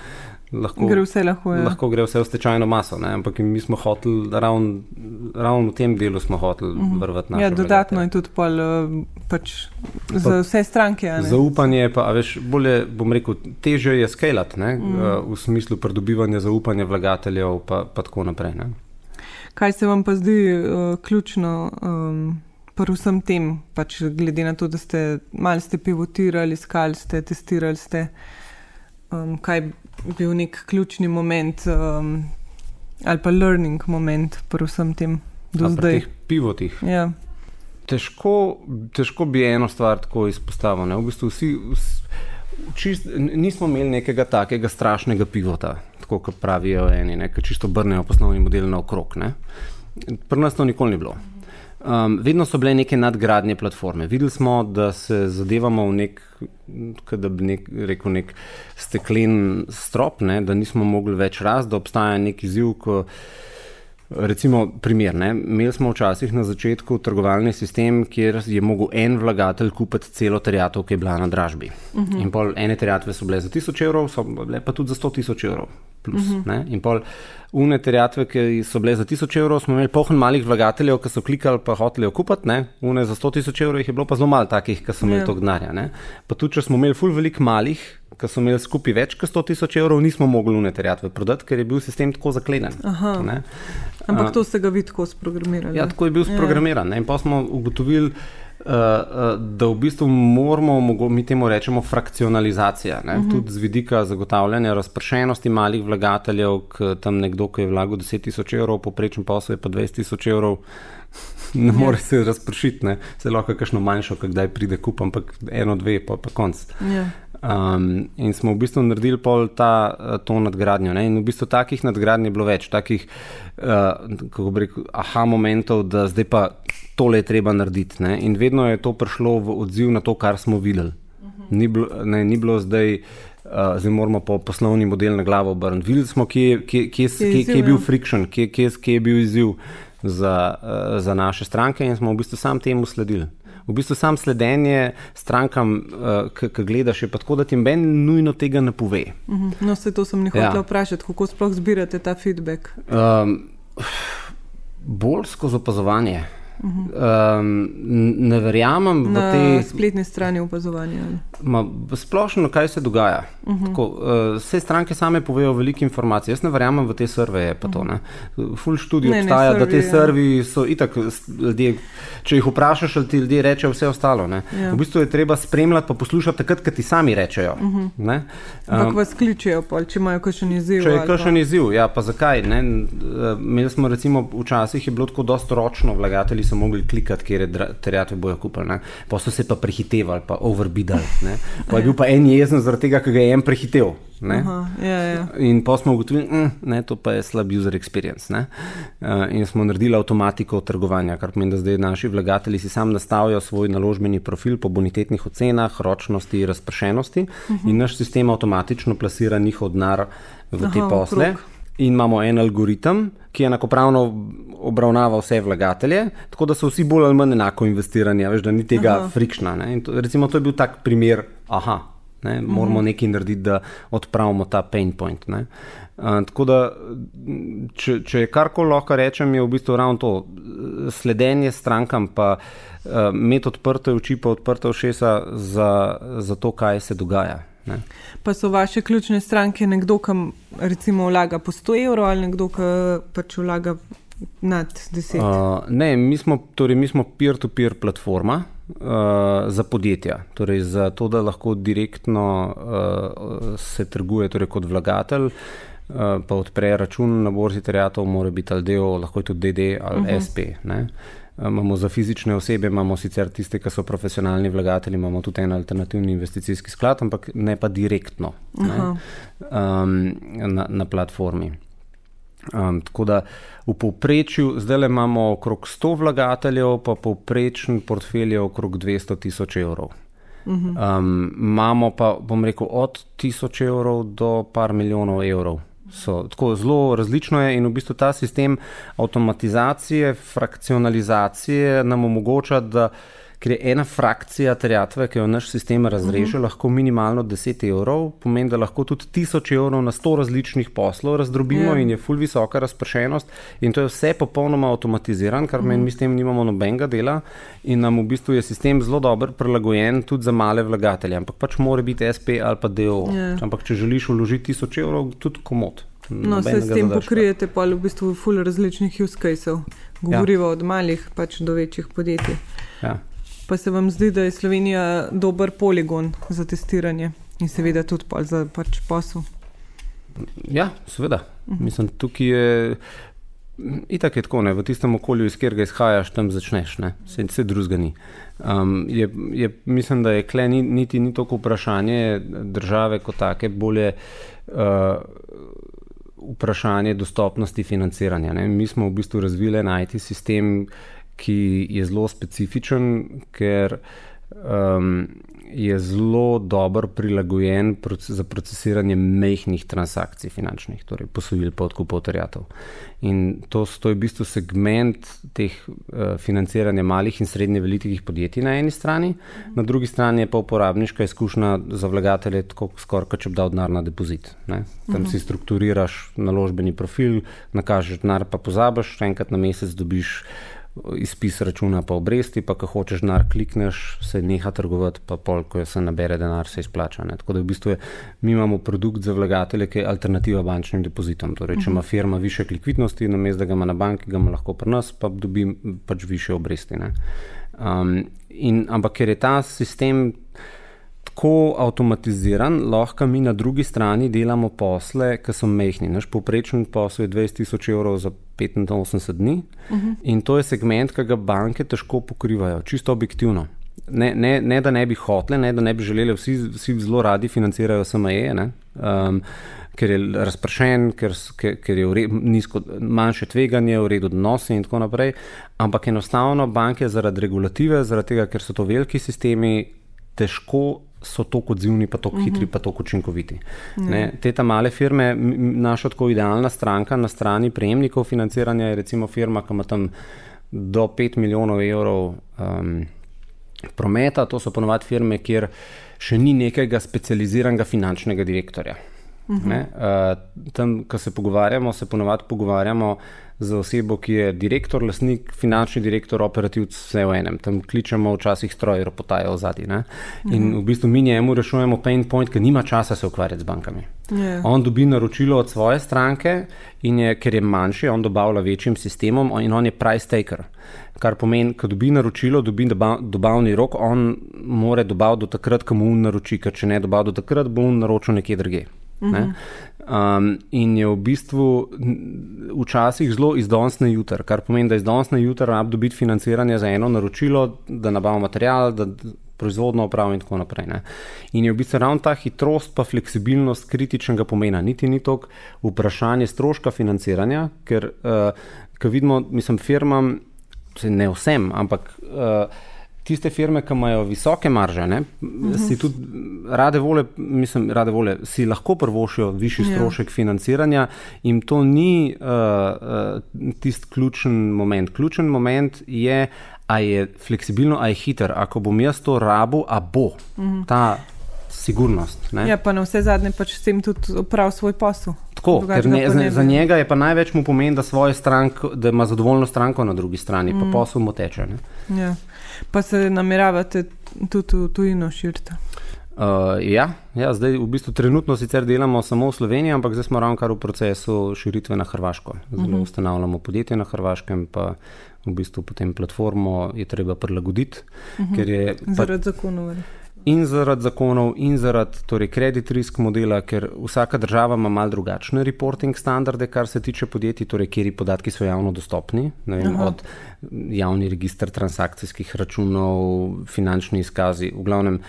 lahko gre vse, lahko, ja. lahko gre vse v stečajno maso. Ne? Ampak mi smo hoteli, ravno raven v tem delu smo hoteli uh -huh. vrvati na. Ja, dodatno je tudi pol, eh, pač za pa, vse stranke. Zaupanje pa, veš, bolje bom rekel, teže je skelat, uh mhm. eh, -huh. v smislu pridobivanja zaupanja vlagateljev pa, pa tako naprej. Ne? Kaj se vam pa zdi uh, ključno? Um, Pri vsem tem, pač glede na to, da ste malo pivotirali, iskali ste, testirali ste, um, kaj bil nek ključni moment um, ali pa learning moment pri vsem tem do zdaj. Pivotih. Ja. Težko, težko bi eno stvar tako izpostavil. V bistvu vsi, čist, nismo imeli nekega takega strašnega pivota, tako kot pravijo eni, ki čisto brnejo poslovni model naokrog. Pri nas to nikoli ni bilo. Um, vedno so bile neke nadgradnje platforme. Videli smo, da se zadevamo v nek, da bi nek, rekel, nek steklen strop, ne, da nismo mogli več raz, da obstaja nek izziv. Recimo, primer. Ne, imeli smo včasih na začetku trgovalni sistem, kjer je mogel en vlagatelj kupiti celo terjatev, ki je bila na dražbi. Uh mhm. -huh. In pol ene terjatve so bile za 1000 evrov, so bile pa tudi za 100 tisoč evrov. Plus, uh mhm. -huh. In pol Une terjatve, ki so bile za 1000 evrov, smo imeli pohn malih vlagateljev, ki so klikali pa hoteli jo kupiti, une za 100 tisoč evrov jih je bilo pa zelo malo takih, ki so imeli ja. to gnarja. Pa tudi, če smo imeli ful velik malih, ki so imeli skupaj več kot 100 tisoč evrov, nismo mogli une terjatve prodati, ker je bil sistem tako zaklenen. Ampak to ste ga vi tako sprogramirali? Ja, tako je bil ja. sprogramiran. In pa smo ugotovili, Uh, uh, da v bistvu moramo, mi temu rečemo, frakcionalizacija. Uh mhm. -huh. Tudi z vidika zagotavljanja razpršenosti malih vlagateljev, k tam nekdo, ki je vlagal 10 tisoč evrov, poprečen posel je pa 20 tisoč evrov, ne more yeah. se razpršiti, ne. se lahko kakšno manjšo, kdaj pride kup, ampak eno, dve, pa pa konc. Yeah. Um, in smo v bistvu naredili pol ta, eh, to nadgradnjo. Ne? In v bistvu takih nadgradnj je bilo več, takih, uh, kako bi rekel, aha momentov, da zdaj pa tole je treba narediti. Ne? In vedno je to prišlo v odziv na to, kar smo videli. Ni bilo, ne, ni bilo zdaj, uh, zdaj moramo po poslovni model na glavo obrniti. Videli smo, kje, kje, kje, kje, kje je bil ja. friction, kje, kje, kje je bil izziv za, uh, za naše stranke in smo v bistvu sam temu sledili. V bistvu sam sledenje strankam, uh, ki gledaš, je pa tako, da ti ben nujno tega ne pove. Uh mhm. -huh. No, se to sem nekaj ja. vprašati, kako sploh zbirate ta feedback? Um, bolj skozi opazovanje. Um, ne verjamem v te. Na spletni strani opazovanja. Splošno, kaj se dogaja. Uh -huh. Tako, uh, vse stranke same povejo veliko informacij. Jaz ne verjamem v te surveje. Ful študij obstaja, ne, da te surveji so itak ljudje. Če jih vprašaš, ti ljudje rečejo vse ostalo. Ja. V bistvu je treba spremljati, pa poslušati takrat, kad ti sami rečejo. Uh -huh. Ampak um, vas kličijo, pol, če imajo kakšen izziv. Če je kakšen izziv, ja, pa zakaj? Ne? Imeli smo recimo včasih je bilo tako dosto ročno vlagatelji so mogli klikati, kje je terjatve bojo kupili. Pa so se pa prehitevali, pa overbidali. Pa je bil pa en jezen zaradi tega, ker ga je en prehitev. Aha, ja, ja. In pa smo ugotovili, da mm, to pa je slab user experience. Uh, in smo naredili avtomatiko trgovanja, kar pomeni, da zdaj naši vlagatelji si sami nastavijo svoj naložbeni profil po bonitetnih ocenah, ročnosti, razpršenosti uh -huh. in naš sistem avtomatično plasira njihov denar v Aha, te posle. Okrog in imamo en algoritem, ki enakopravno obravnava vse vlagatelje, tako da so vsi bolj ali manj enako investirani, veš, da ni tega aha. frikšna. To, recimo, to je bil tak primer, aha, ne, moramo uh -huh. nekaj narediti, da odpravimo ta pain point. Ne. Uh, tako da, če, če je karkoli lahko rečem, je v bistvu ravno to sledenje strankam, pa uh, imeti odprte oči, pa odprte ušesa za, za to, kaj se dogaja. Ne. Pa so vaše ključne stranke nekdo, ki recimo vlaga po 100 evrov ali nekdo, ki pač vlaga nad 10? Uh, ne, mi smo, torej, mi smo peer-to-peer platforma uh, za podjetja. Torej, za to, da lahko direktno uh, se trguje torej, kot vlagatelj. Uh, pa odpre račun na borzi terjatov, mora biti ali del, lahko je tudi DD ali uh -huh. SP. Ne? Imamo za fizične osebe, imamo sicer tiste, ki so profesionalni vlagatelji, imamo tudi en alternativni investicijski sklad, ampak ne pa direktno ne, um, na, na platformi. Um, tako da v povprečju, zdaj imamo okrog 100 vlagateljev, pa povprečen portfelj je okrog 200 tisoč evrov. Um, imamo pa, bom rekel, od 1000 evrov do par milijonov evrov So, tako zelo različno je in v bistvu ta sistem avtomatizacije, frakcionalizacije nam omogoča, da ker je ena frakcija terjatve, ki jo naš sistem razreže, uh mhm. -huh. lahko minimalno 10 evrov, pomeni, da lahko tudi 1000 evrov na 100 različnih poslov razdrobimo yeah. Ja. in je full visoka razpršenost in to je vse popolnoma avtomatiziran, kar uh -huh. meni mi s tem nimamo nobenega dela in nam v bistvu je sistem zelo dober prilagojen tudi za male vlagatelje, ampak pač mora biti SP ali pa DO. Yeah. Ja. Ampak če želiš vložiti 1000 evrov, tudi komod. No, se s tem pokrijete pa v bistvu full različnih use cases. Govorimo ja. od malih pač do večjih podjetij. Ja pa se vam zdi, da je Slovenija dober poligon za testiranje in seveda tudi za pač posel? Ja, seveda. Uh mhm. Mislim, tukaj je. Itak je tako, ne? v tistem okolju, iz katerega izhajaš, tam začneš, vse, vse drugega ni. Um, je, je, mislim, da je kle ni, niti ni toliko vprašanje države kot take, bolje uh, vprašanje dostopnosti financiranja. Ne? Mi smo v bistvu razvili IT sistem, ki je zelo specifičen, ker um, je zelo dobro prilagojen za procesiranje mehkih transakcij finančnih, torej posojil, podkupov, terjatov. In to, to je v bistvu segment teh uh, financiranja malih in srednje velikih podjetij na eni strani, na drugi strani je pa uporabniška izkušnja za vlagatelje, tako skoraj kot če bi dal denar na depozit. Ne? Tam uh. -huh. si strukturiraš naložbeni profil, nakažeš denar, pa pozabiš, enkrat na mesec dobiš izpis računa, pa obresti, pa ko hočeš denar, klikneš, se neha trgovati, pa pol, ko se nabere denar, se izplača. Ne. Tako da v bistvu je, mi imamo produkt za vlagatelje, ki je alternativa bančnim depozitom. Torej, če ima mhm. firma više likvidnosti, namesto da ga ima na banki, ga ima lahko pri nas, pa dobi pač više obresti. Um, in, ampak ker je ta sistem tako avtomatiziran, lahko mi na drugi strani delamo posle, ki so mehni. Naš povprečen posel je 20 tisoč evrov za 85 dni uh -huh. in to je segment, ki ga banke težko pokrivajo, čisto objektivno. Ne, ne, ne da ne bi hotele, ne da ne bi želeli, vsi, vsi zelo radi financirajo SME, um, ker je razpršen, ker, ker je re, nizko, manjše tveganje, v redu odnosi in tako naprej. Ampak enostavno banke zaradi regulative, zaradi tega, ker so to veliki sistemi, težko so tako odzivni, pa tako hitri, uh -huh. pa tako učinkoviti. Uh -huh. Te ta male firme, naša tako idealna stranka na strani prejemnikov financiranja je recimo firma, ki ima tam do 5 milijonov evrov um, prometa, to so ponovadi firme, kjer še ni nekega specializiranega finančnega direktorja. Uh -huh. uh, tam, ko se pogovarjamo, se ponovadi pogovarjamo z osebo, ki je direktor, lasnik, finančni direktor, operativc, vse v enem. Tam kličemo včasih stroje, ropotajo zadnji. In v bistvu mi njemu rešujemo pain point, ker nima časa se ukvarjati z bankami. Yeah. Ja. On dobi naročilo od svoje stranke in je, ker je manjši, on dobavlja večjim sistemom in on je price taker. Kar pomeni, ko dobi naročilo, dobi dobavni rok, on more dobaviti do takrat, ko mu naroči, ker če ne dobavi do takrat, bo on naročil nekje drugje. Ne? Mhm. Um, in je v bistvu včasih zelo izdansne jutr, kar pomeni, da izdansne jutr rab dobiti financiranje za eno naročilo, da nabavimo material, da proizvodno opravimo in tako naprej. Ne? In je v bistvu ravno ta hitrost pa fleksibilnost kritičnega pomena. Niti ni to vprašanje stroška financiranja, ker, uh, ker vidimo, mislim, firmam, ne vsem, ampak. Uh, tiste firme, ki imajo visoke marže, ne, -huh. si tudi rade volje, mislim, rade volje, si lahko prvošijo višji ja. strošek yeah. financiranja in to ni uh, uh, tisti ključen moment. Ključen moment je, a je fleksibilno, a je hiter, ako bom jaz to rabu, a bo -huh. ta sigurnost. Ne. Ja, pa na vse zadnje pač s tem tudi opravi svoj posel. Tako, ker ne, ne za njega je pa največ mu pomeni, da, strank, da ima zadovoljno stranko na drugi strani, mm. pa posel mu teče. Ja. Pa se nameravate tudi v tujino širiti? Uh, ja, ja, zdaj v bistvu trenutno sicer delamo samo v Sloveniji, ampak zdaj smo ravno kar v procesu širitve na Hrvaško. Zelo uh -huh. ustanavljamo podjetje na Hrvaškem, pa v bistvu potem platformo je treba prilagoditi. Uh mhm. -huh. Zaradi zakonov in zaradi zakonov, in zaradi torej, credit risk modela, ker vsaka država ima mal drugačne reporting standarde, kar se tiče podjetij, torej, kjer podatki so javno dostopni, vem, od javni registr transakcijskih računov, finančni izkazi. V glavnem,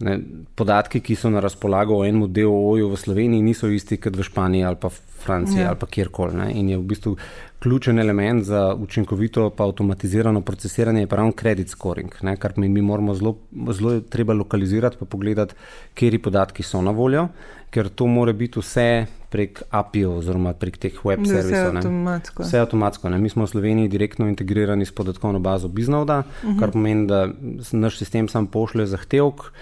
ne, podatki, ki so na razpolago o enem DOO-ju v Sloveniji, niso isti kot v Španiji ali pa Franciji ja. ali pa kjerkoli. In je v bistvu ključen element za učinkovito pa avtomatizirano procesiranje, ravno credit scoring, ne, kar mi, mi moramo zelo, zelo treba lokalizirati, pa pogledati, kje podatki so na voljo, ker to mora biti vse prek API-ov oziroma prek teh web servisov. Vse avtomatsko. Vse avtomatsko. Ne. Mi smo v Sloveniji direktno integrirani s podatkovno bazo Biznauda, uh -huh. kar pomeni, da naš sistem sam pošlje zahtevek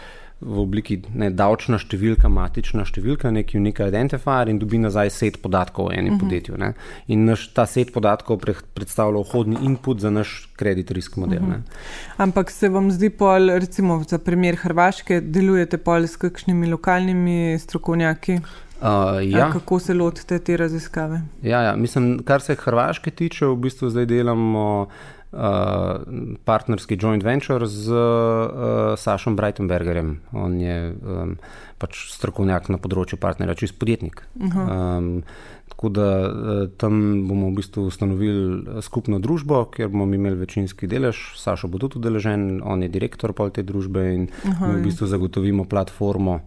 v obliki ne, davčna številka, matična številka, neki unika identifier in dobi nazaj set podatkov o enem uh mhm. -huh. podjetju. Ne. In naš, ta set podatkov pre, predstavlja vhodni input za naš kredit risk model. Uh mhm. -huh. Ampak se vam zdi, pol, recimo za primer Hrvaške, delujete pol s kakšnimi lokalnimi strokovnjaki? Uh, ja. Kako se lotite te raziskave? Ja, ja. Mislim, kar se Hrvaške tiče, v bistvu zdaj delamo. Uh, uh, partnerski joint venture z uh, Sašom Breitenbergerjem. On je um, pač strokovnjak na področju partnerja, čist podjetnik. Uh -huh. um, tako da uh, tam bomo v bistvu ustanovili skupno družbo, kjer bomo imeli večinski delež. Sašo bo tudi udeležen, on je direktor te družbe in uh -huh, mi v bistvu zagotovimo platformo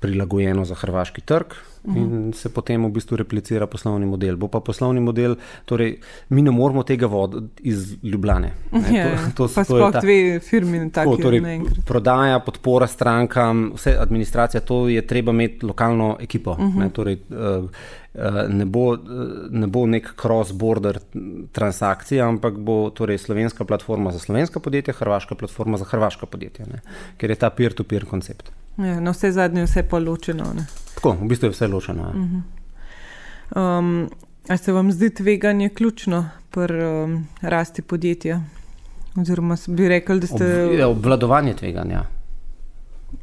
prilagojeno za hrvaški trg. -huh. in se potem v bistvu replicira poslovni model. Bo pa poslovni model, torej mi ne moramo tega voditi iz Ljubljane. Ja, to so sploh dve firmi, tako torej, prodaja, podpora strankam, vse administracija, to je treba imeti lokalno ekipo. Uh -huh. ne, torej, uh, Ne bo, ne bo nek cross-border transakcija, ampak bo torej slovenska platforma za slovenska podjetja, hrvaška platforma za hrvaška podjetja, ne? ker je ta peer-to-peer koncept. Ja, no, vse zadnje je vse pa ločeno. Ne? Tako, v bistvu je vse ločeno. Uh -huh. um, ali se vam zdi tveganje ključno pri um, rasti podjetja? Oziroma, bi rekel, da ste. Ob, ja, obvladovanje tveganja.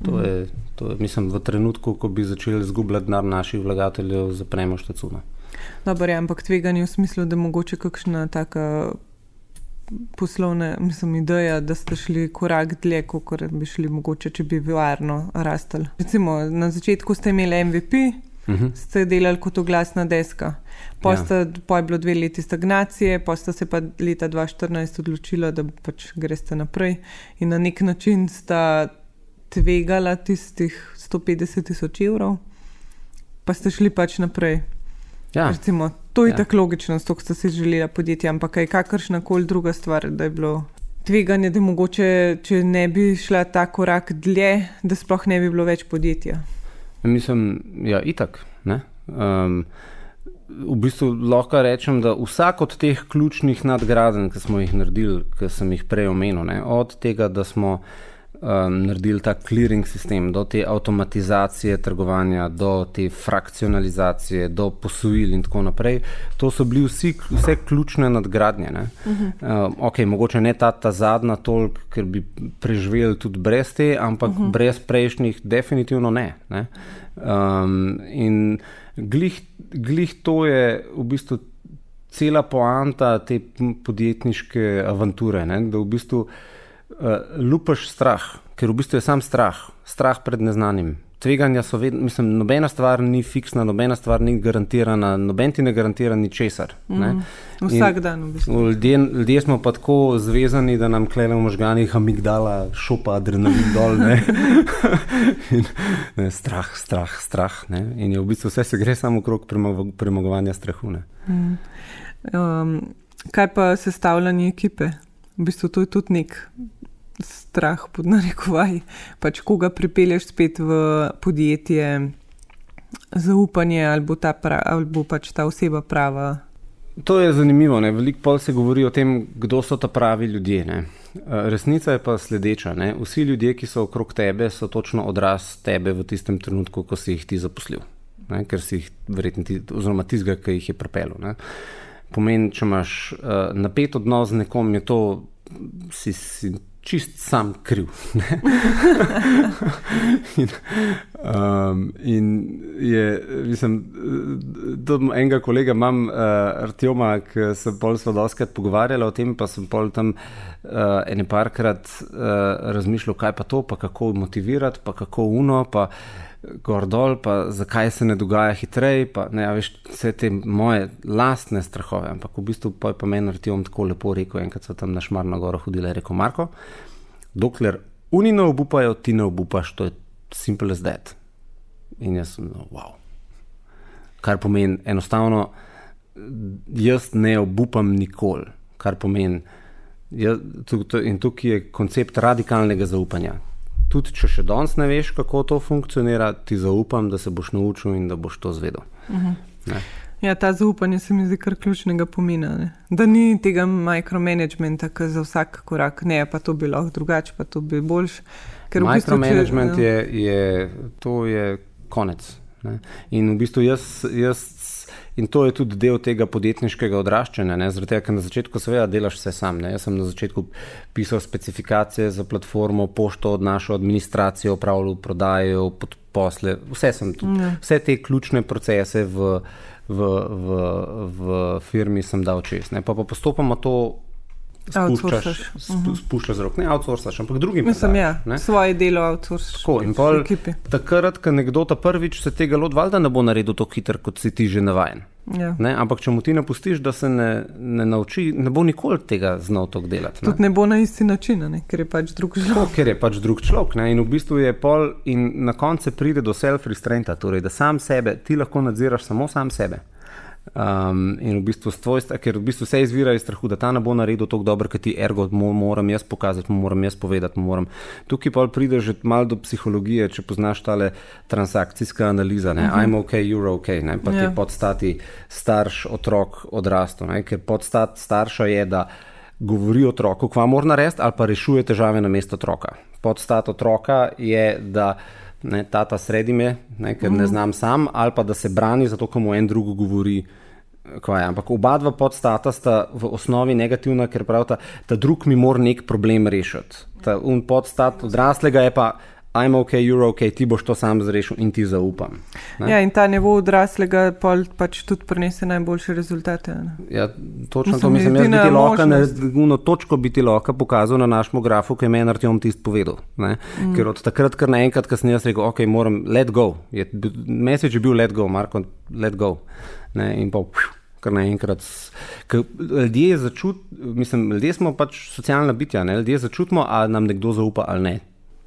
To uh -huh. je, to je, mislim, v trenutku, ko bi začeli izgubljati denar naših vlagateljev, zapremo štacuna. Dobro, ja, ampak tveganje v smislu, da mogoče kakšna taka poslovna mislim, ideja, da ste šli korak dlje, kot bi šli mogoče, če bi varno rastli. Recimo, na začetku ste imeli MVP, uh mhm. -huh. ste delali kot oglasna deska. Po ja. je bilo dve leti stagnacije, pa ste se pa leta 2014 odločili, da pač greste naprej in na nek način sta tvegala tistih 150 tisoč evrov, pa ste šli pač naprej. Ja. Recimo, to je ja. tako logično, to ste si želeli podjetje, ampak kaj kakršna koli druga stvar, da je bilo tveganje, da mogoče, če ne bi šla ta korak dlje, da sploh ne bi bilo več podjetja. Mislim, ja, itak. Um, v bistvu lahko rečem, da vsak od teh ključnih nadgradenj, ki smo jih naredili, ki sem jih prej omenil, ne, od tega, da smo um, naredili ta clearing sistem, do te avtomatizacije trgovanja, do te frakcionalizacije, do posojil in tako naprej, to so bili vsi, vse ključne nadgradnje. Uh -huh. um, ok, mogoče ne ta, ta zadnja tolk, ker bi preživeli tudi brez te, ampak uh -huh. brez prejšnjih, definitivno ne. ne. Um, in glih, glih to je v bistvu cela poanta te podjetniške avanture, ne? da v bistvu uh, lupaš strah, ker v bistvu je sam strah, strah pred neznanim. Tveganja so vedno, mislim, nobena stvar ni fiksna, nobena stvar ni garantirana, noben ti ne garantira ničesar. Mm, vsak In dan. V bistvu. ljudje, ljudje smo pa tako zvezani, da nam klene v možganjih amigdala, šopa, adrenalin dol. Ne? In, ne, strah, strah, strah. Ne? In je v bistvu vse se gre samo okrog premagovanja strahu. Mm. Um, kaj pa sestavljanje ekipe? V bistvu to je tudi nek strah, pod narekovaj. Pač, ko ga pripelješ spet v podjetje, zaupanje ali bo, pra, ali bo pač ta oseba prava. To je zanimivo. Ne? Veliko pol se govori o tem, kdo so ta pravi ljudje. Ne? Resnica je pa sledeča. Ne? Vsi ljudje, ki so okrog tebe, so točno odraz tebe v tistem trenutku, ko si jih ti zaposlil. Ne? Ker si jih verjetno, ti, oziroma tizga, ki jih je pripeljal. Pomeni, če imaš uh, napet odnos z nekom, je to si, si čist sam kriv. in, um, in je, mislim, da enega kolega imam, uh, Artjoma, ki sem pol svodoskrat pogovarjala o tem, pa sem pol tam uh, ene parkrat uh, razmišljal, kaj pa to, pa kako motivirati, pa kako uno. Pa, gor dol, pa zakaj se ne dogaja hitreje, pa ne, ja, veš, vse te moje lastne strahove. Ampak v bistvu pa je pa meni Artiom tako lepo rekel, enkrat so tam na Šmarno goro hodili, je rekel Marko, dokler oni ne obupajo, ti ne obupaš, to je simple as that. In jaz sem, no, wow. Kar pomeni enostavno, jaz ne obupam nikoli, kar pomeni, jaz, in tukaj je koncept radikalnega zaupanja tudi če še danes ne veš, kako to funkcionira, ti zaupam, da se boš naučil in da boš to zvedel. Uh mhm. -huh. Ja, ta zaupanje se mi zdi kar ključnega pomena. Ne? Da ni tega mikromanagementa, ki za vsak korak ne, pa to bi lahko drugače, pa to bi boljš. Mikromanagement je, je, to je konec. Ne? In v bistvu jaz, jaz In to je tudi del tega podjetniškega odraščanja. Zaradi tega, ker na začetku seveda delaš vse sam. Ne? Jaz sem na začetku pisal specifikacije za platformo, pošto od našo administracijo, upravljal prodajo, posle, vse sem tu. Ja. Vse te ključne procese v, v, v, v firmi sem dal čez. Pa, pa postopoma to spuščaš, mhm. spuščaš z rok, ne outsourcaš, ampak drugim. Mislim, ja, svoje delo outsourcaš. Takrat, ko nekdo ta prvič se tega loti, valjda ne bo naredil tako hitro, kot si ti že navajen. Ja. Ampak če mu ti ne pustiš, da se ne, ne nauči, ne bo nikoli tega znal tako delati. Tudi ne bo na isti način, ne? ker je pač drug človek. Ker je pač drug človek. In v bistvu je pol, in na koncu pride do self-restrainta, torej da sam sebe, ti lahko nadziraš samo sam sebe. Um, in v bistvu stvoj, ker v bistvu vse izvira iz strahu, da ta ne bo naredil tako dobro, kot ti ergo, moram jaz pokazati, moram jaz povedati. Moram. Tukaj pa pride že malo do psihologije, če poznaš tale transakcijska analiza. Uh mhm. -huh. I'm ok, you're ok, ne? pa yeah. ti ja. podstati starš, otrok, odrasto. Ne? Ker podstat starša je, da govori otroku, kva mora narediti, ali pa rešuje težave na mesto otroka. Podstat otroka je, da ne, tata sredi me, ne, ker mm. ne mhm. znam sam, ali pa da se brani, zato ker mu en drug govori. Kaj, ampak oba dva podstata sta v osnovi negativna, ker pravita, da drug mi mora nek problem rešiti. Ta podstat odraslega je pa. I'm ok, you're ok, ti boš to sam zrešil in ti zaupam. Ne? Ja, in ta nivo odraslega pač tudi prinese najboljše rezultate. Ne? Ja, točno mislim, to mislim. Jaz bi ti lahko na eno točko bi ti lahko pokazal na našem grafu, ki je meni Artjom tist povedal. Mm. Ker od takrat, ker naenkrat, ko sem jaz rekel, ok, moram let go. Message je bil let go, Marko, let go. Ne? In pa. Kar naenkrat, ljudje, začut, mislim, ljudje smo pač socialna bitja, ne? ljudje začutimo, ali nam nekdo zaupa ali ne.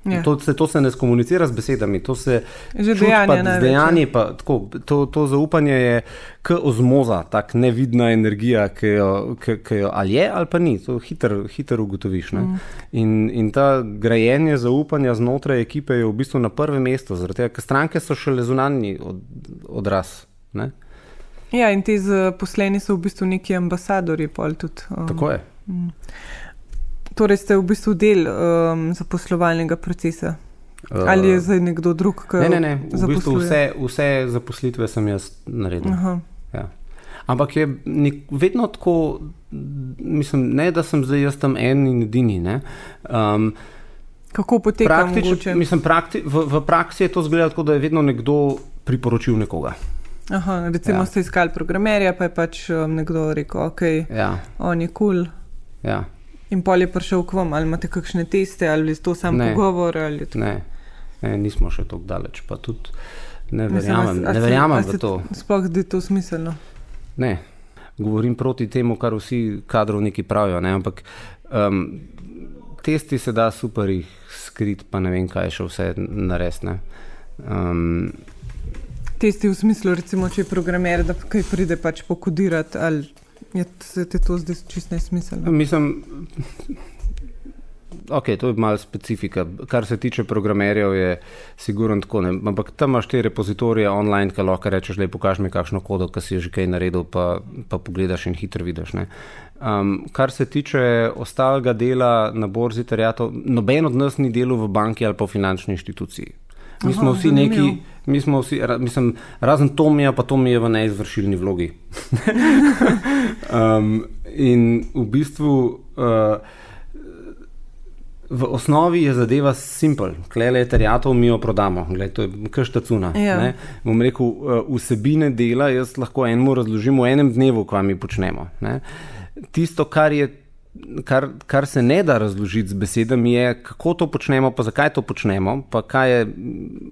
Ja. To, se, to se ne komunicira z besedami, to se že dejanje. dejanje pa, tako, to, to zaupanje je kot ozmoza, tako nevidna energija, ki jo, ki, ki jo ali je ali pa ni. To hitro hiter ugotoviš. Mm. In, in ta grajenje zaupanja znotraj ekipe je v bistvu na prvem mestu, zaradi tega, ker stranke so šele zunanji od, odraz. Ne? Ja, in ti zaposleni so v bistvu neki ambasadori. Tudi, um, Tako je. Um, torej ste v bistvu del um, zaposlovalnega procesa. Uh, Ali je zdaj nekdo drug, ki ne, ne, ne. V bistvu vse, vse zaposlitve sem jaz naredil. Ja. Ampak je nek, vedno tako, mislim, ne, da sem zdaj jaz tam en in edini. Um, Kako poteka to? Mislim, prakti, v, v praksi je to zgledalo tako, da je vedno nekdo priporočil nekoga. Aha, recimo ja. ste iskali programerja, pa je pač um, nekdo rekel, ok, ja. on je kul. Cool. Ja. In pol je prišel k vam, ali imate kakšne teste, ali je to samo pogovor. Ne. ne, nismo še tako daleč, pa tudi ne verjamem, Mislim, a, a ne verjamem v to. Sploh, je to smiselno. Ne, govorim proti temu, kar vsi kadrovniki pravijo. Ne? Ampak um, testi se da super jih skrit, pa ne vem, kaj še vse naresne. Um, testi v smislu, recimo, če je programer, da kaj pride pač pokodirati, ali je, se ti to zdaj čist nesmiselno? Mislim, ok, to je malo specifika. Kar se tiče programerjev, je sigurno tako. Ne? Ampak tam imaš te repozitorije online, ki lahko rečeš, da je pokaž mi kakšno kodo, ki si že kaj naredil, pa, pa pogledaš in hitro vidiš. Um, kar se tiče ostalega dela na borzi terjatov, noben od nas ni delal v banki ali pa v finančni inštituciji. Mi Aha, smo vsi neki, mi smo vsi, mislim, razen Tomija, pa Tomij je v neizvršilni vlogi. um, in v bistvu. Uh, V osnovi je zadeva simpel, klele je terjatov, mi jo prodamo, Glej, to je kršta cuna. Ja. Bom rekel, uh, vsebine dela jaz lahko enemu razložim v enem dnevu, kaj mi počnemo. Ne? Tisto, kar, je, kar, kar se ne da razložiti z besedami, je, kako to počnemo, pa zakaj to počnemo, pa kaj je,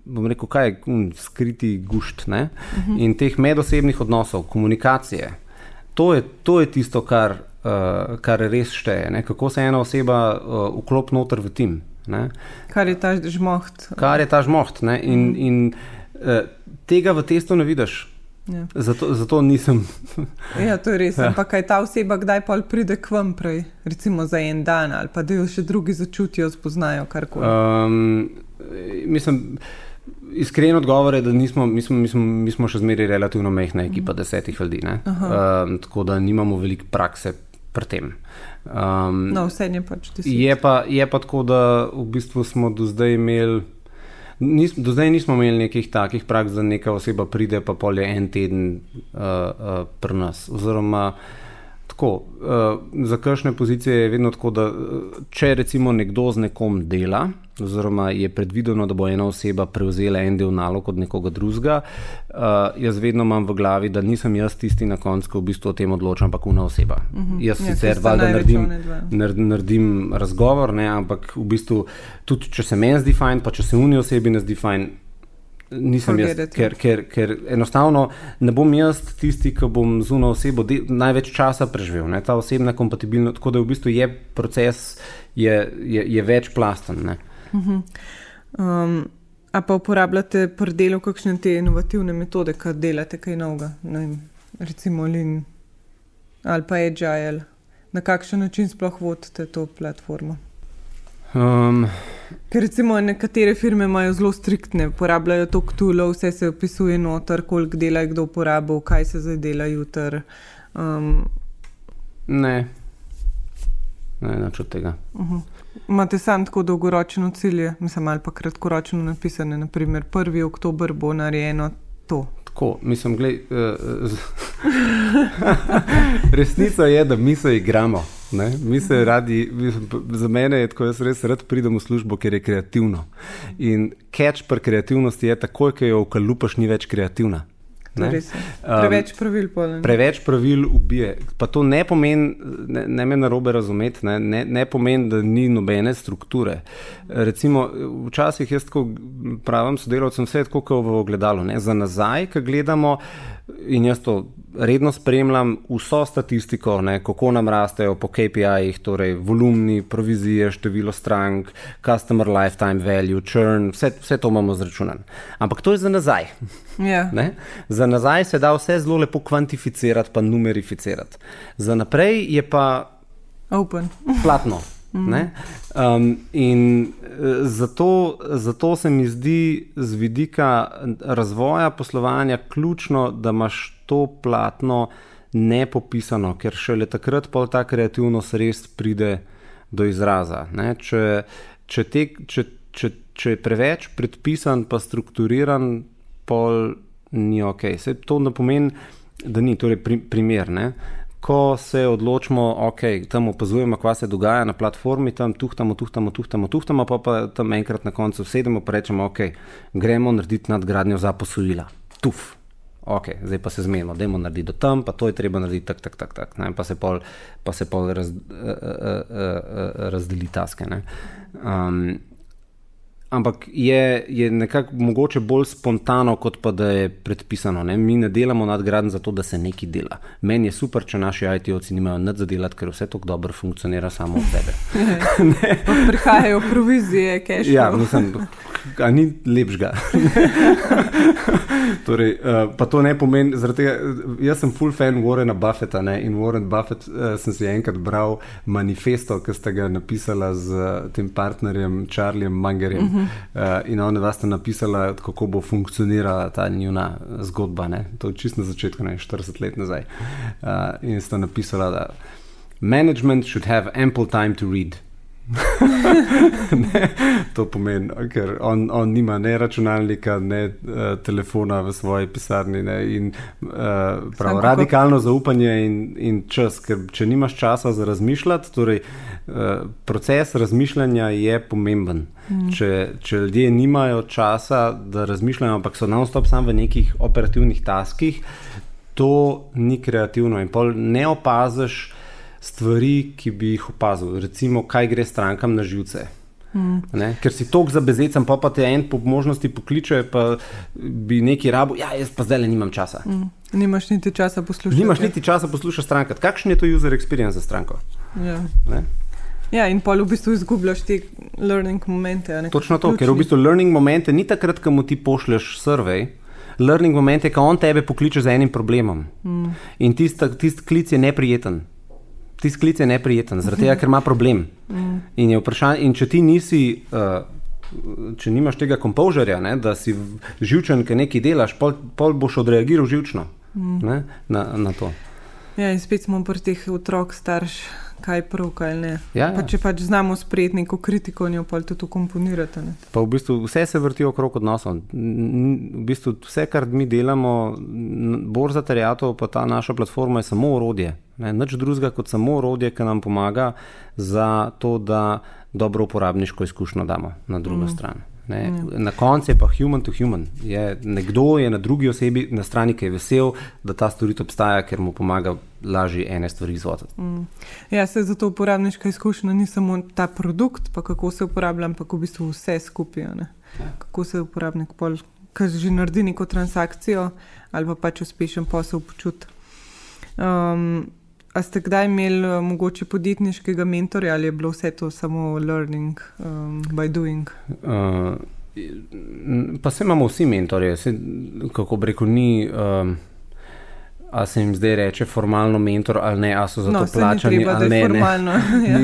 bom rekel, kaj je um, skriti gušt uh mhm. -huh. in teh medosebnih odnosov, komunikacije. To je, to je tisto, kar uh, kar res šteje, ne? kako se ena oseba uh, vklopi noter v tim. Ne? Kar je ta žmoht. Kar je ta žmoht. Ne? In, mm. in uh, tega v testu ne vidiš. Ja. Zato, zato nisem. ja, to je res. Ja. Ampak kaj ta oseba, kdaj pa pride k vam prej, recimo za en dan, ali pa da jo še drugi začutijo, spoznajo karkoli. Um, mislim. Iskren odgovor je, da nismo, mi, smo, mi, smo, mi smo še zmeraj relativno mehna ekipa, desetih ljudi. Uh, tako da nimamo veliko prakse pri tem. Um, no, vse je pač deset. Je pa, je pa tako, da v bistvu smo do zdaj imeli. Nis, do zdaj nismo imeli nekih takih praks, da neka oseba pride, pa polje en teden uh, uh, pri nas. Oziroma, tako, uh, za kakšne pozicije je vedno tako, da če recimo nekdo z nekom dela, oziroma je predvideno, da bo ena oseba prevzela en del nalog od nekoga drugega. Uh, jaz vedno imam v glavi, da nisem jaz tisti na koncu, ki v bistvu o tem odločam, ampak una oseba. Uh mhm. -huh. Jaz ja, sicer valjda naredim, naredim razgovor, ne, ampak v bistvu tudi če se meni zdi fajn, pa če se uni osebi ne zdi fajn. Nisem jaz, ker, ker, ker enostavno ne bom jaz tisti, ki bom z uno osebo največ časa preživel. Ne, ta osebna kompatibilnost, tako da v bistvu je proces, je, je, je večplasten. Uh Um, a pa uporabljate pri delu kakšne te inovativne metode, kaj delate, kaj novega, recimo Lean ali pa Agile, na kakšen način sploh vodite to platformo? Um, Ker recimo nekatere firme imajo zelo striktne, uporabljajo to ktulo, vse se opisuje noter, koliko dela je kdo uporabil, kaj se zdaj dela jutr. Um, ne, ne, nič od tega. Uh -huh. Imate samo tako dolgoročno cilje, mislim, ali pa kratkoročno napisane, naprimer 1. oktober bo narejeno to. Tako, mislim, gled, uh, eh, z... resnica je, da mi se igramo. Ne? Mi se radi, za mene je tako, jaz res rad pridem v službo, ker je kreativno. In catch pri kreativnosti je takoj, ko jo ukalupaš, ni več kreativna. Preveč pravil pomeni. Preveč pravil ubije. Pa to ne pomeni, ne, ne me narobe razumeti, ne, ne, ne pomeni, da ni nobene strukture. Recimo, včasih jaz tako pravim sodelavcem, vse je tako, kot v ogledalu. Ne. Za nazaj, ki gledamo, in jaz to redno spremljam vso statistiko, ne, kako nam rastejo po KPI-jih, torej volumni, provizije, število strank, customer lifetime value, churn, vse, vse to imamo zračunan. Ampak to je za nazaj. Yeah. Ja. Za nazaj se da vse zelo lepo kvantificirati, pa numerificirati. Za naprej je pa open. Platno. Um, in eh, zato, zato se mi zdi z vidika razvoja poslovanja ključno, da imaš to platno nepopisano, ker šele takrat pa ta kreativnost res pride do izraza. Če, če, te, če, če, če je preveč predpisan, pa strukturiran, pol ni ok. Se to ne pomeni, da ni, torej pri, primer. Ne? Ko se odločimo, ok, tam opazujemo, kaj se dogaja na platformi, tam tuhtamo, tuhtamo, tuhtamo, tuhtamo, pa, pa tam enkrat na koncu sedemo in rečemo, ok, gremo narediti nadgradnjo za posojila. Tuf, ok, zdaj pa se zmenimo, da je narediti do tam, pa to je treba narediti tako, tako, tako, tak, pa se pol, pa se pol raz, uh, uh, uh, razdeli taske. Um, ampak je, je nekako mogoče bolj spontano, kot pa da je predpisano. Ne? Mi ne delamo nadgradnje zato, da se nekaj dela. Meni je super, če naši IT-ovci nimajo nič za delati, ker vse tako dobro funkcionira samo od sebe. Prihajajo provizije, kaj še. Ja, mislim, a ni lepšega. torej, uh, pa to ne pomeni, tega, jaz sem full fan Warrena Buffeta ne? in Warren Buffett uh, sem si enkrat bral manifesto, ki ste ga napisala z uh, tem partnerjem Charliem Mangerjem. Uh -huh. uh, in on vas je napisala, kako bo funkcionirala ta njuna zgodba. Ne? To je čisto na začetku, ne 40 let nazaj. Uh, in sta napisala, da management should have ample time to read ne, to pomeni, ker on, on nima ne računalnika, ne uh, telefona v svoji pisarni. Ne, in, uh, prav, radikalno zaupanje in, in čas, ker če nimaš časa za razmišljati, torej uh, proces razmišljanja je pomemben. Mm. Če, če ljudje nimajo časa, da razmišljajo, ampak so non-stop samo v nekih operativnih taskih, to ni kreativno in pol ne opaziš stvari, ki bi jih opazil, recimo, kaj gre strankam na živce. Mm. Ker si tok za bezecem, pa, pa te en po možnosti pokliče, pa bi neki rabo, ja, jaz pa zdaj le nimam časa. Mm. Nimaš niti časa poslušati. Nimaš niti časa poslušati stranka. Kakšen je to user experience za stranko? Ja. Ja, in pol v bistvu izgubljaš te learning momente. Točno to, ključni. ker v bistvu learning momente ni takrat, ko mu ti pošleš survey. Learning momente, ko on tebe pokliče z enim problemom. Mm. In tisti tist klic je neprijeten ti sklic je neprijeten, zaradi tega, ker ima problem. Mm. In, in če ti nisi, uh, če nimaš tega kompožerja, ne, da si živčen, ki nekaj delaš, pol, pol boš odreagiral živčno mm. ne, na, na to. Ja, in spet smo pri teh otrok, starš, kaj prav, kaj ne. Ja, pa, če pač znamo sprejeti neko kritiko, njo pa tudi komponirati. Pa v bistvu vse se vrti okrog odnosov. V bistvu vse, kar mi delamo, borza terjatov, pa ta naša platforma je samo orodje. Nič drugega kot samo orodje, ki nam pomaga za to, da dobro uporabniško izkušnjo damo na drugo mm. stran. Ne, ja. Na koncu je pa human to human. Je, nekdo je na drugi osebi, na strani, ki je vesel, da ta storitev obstaja, ker mu pomaga lažje ene stvari izvoditi. Mm. Ja, se zato uporabniška izkušnja ni samo ta produkt, pa kako se uporablja, ampak v bistvu vse skupaj. Ja. Kako se uporabnik, ki že naredi neko transakcijo ali pa pač uspešen posel počuti. Um, A ste kdaj imeli uh, mogoče podjetniškega mentorja ali je bilo vse to samo learning um, by doing? Uh, pa se imamo vsi mentorje, se, kako reko, ni. Um, A se jim zdaj reče formalno mentor ali ne, a so za no, to plačani treba, ali ne. Formalno, ja.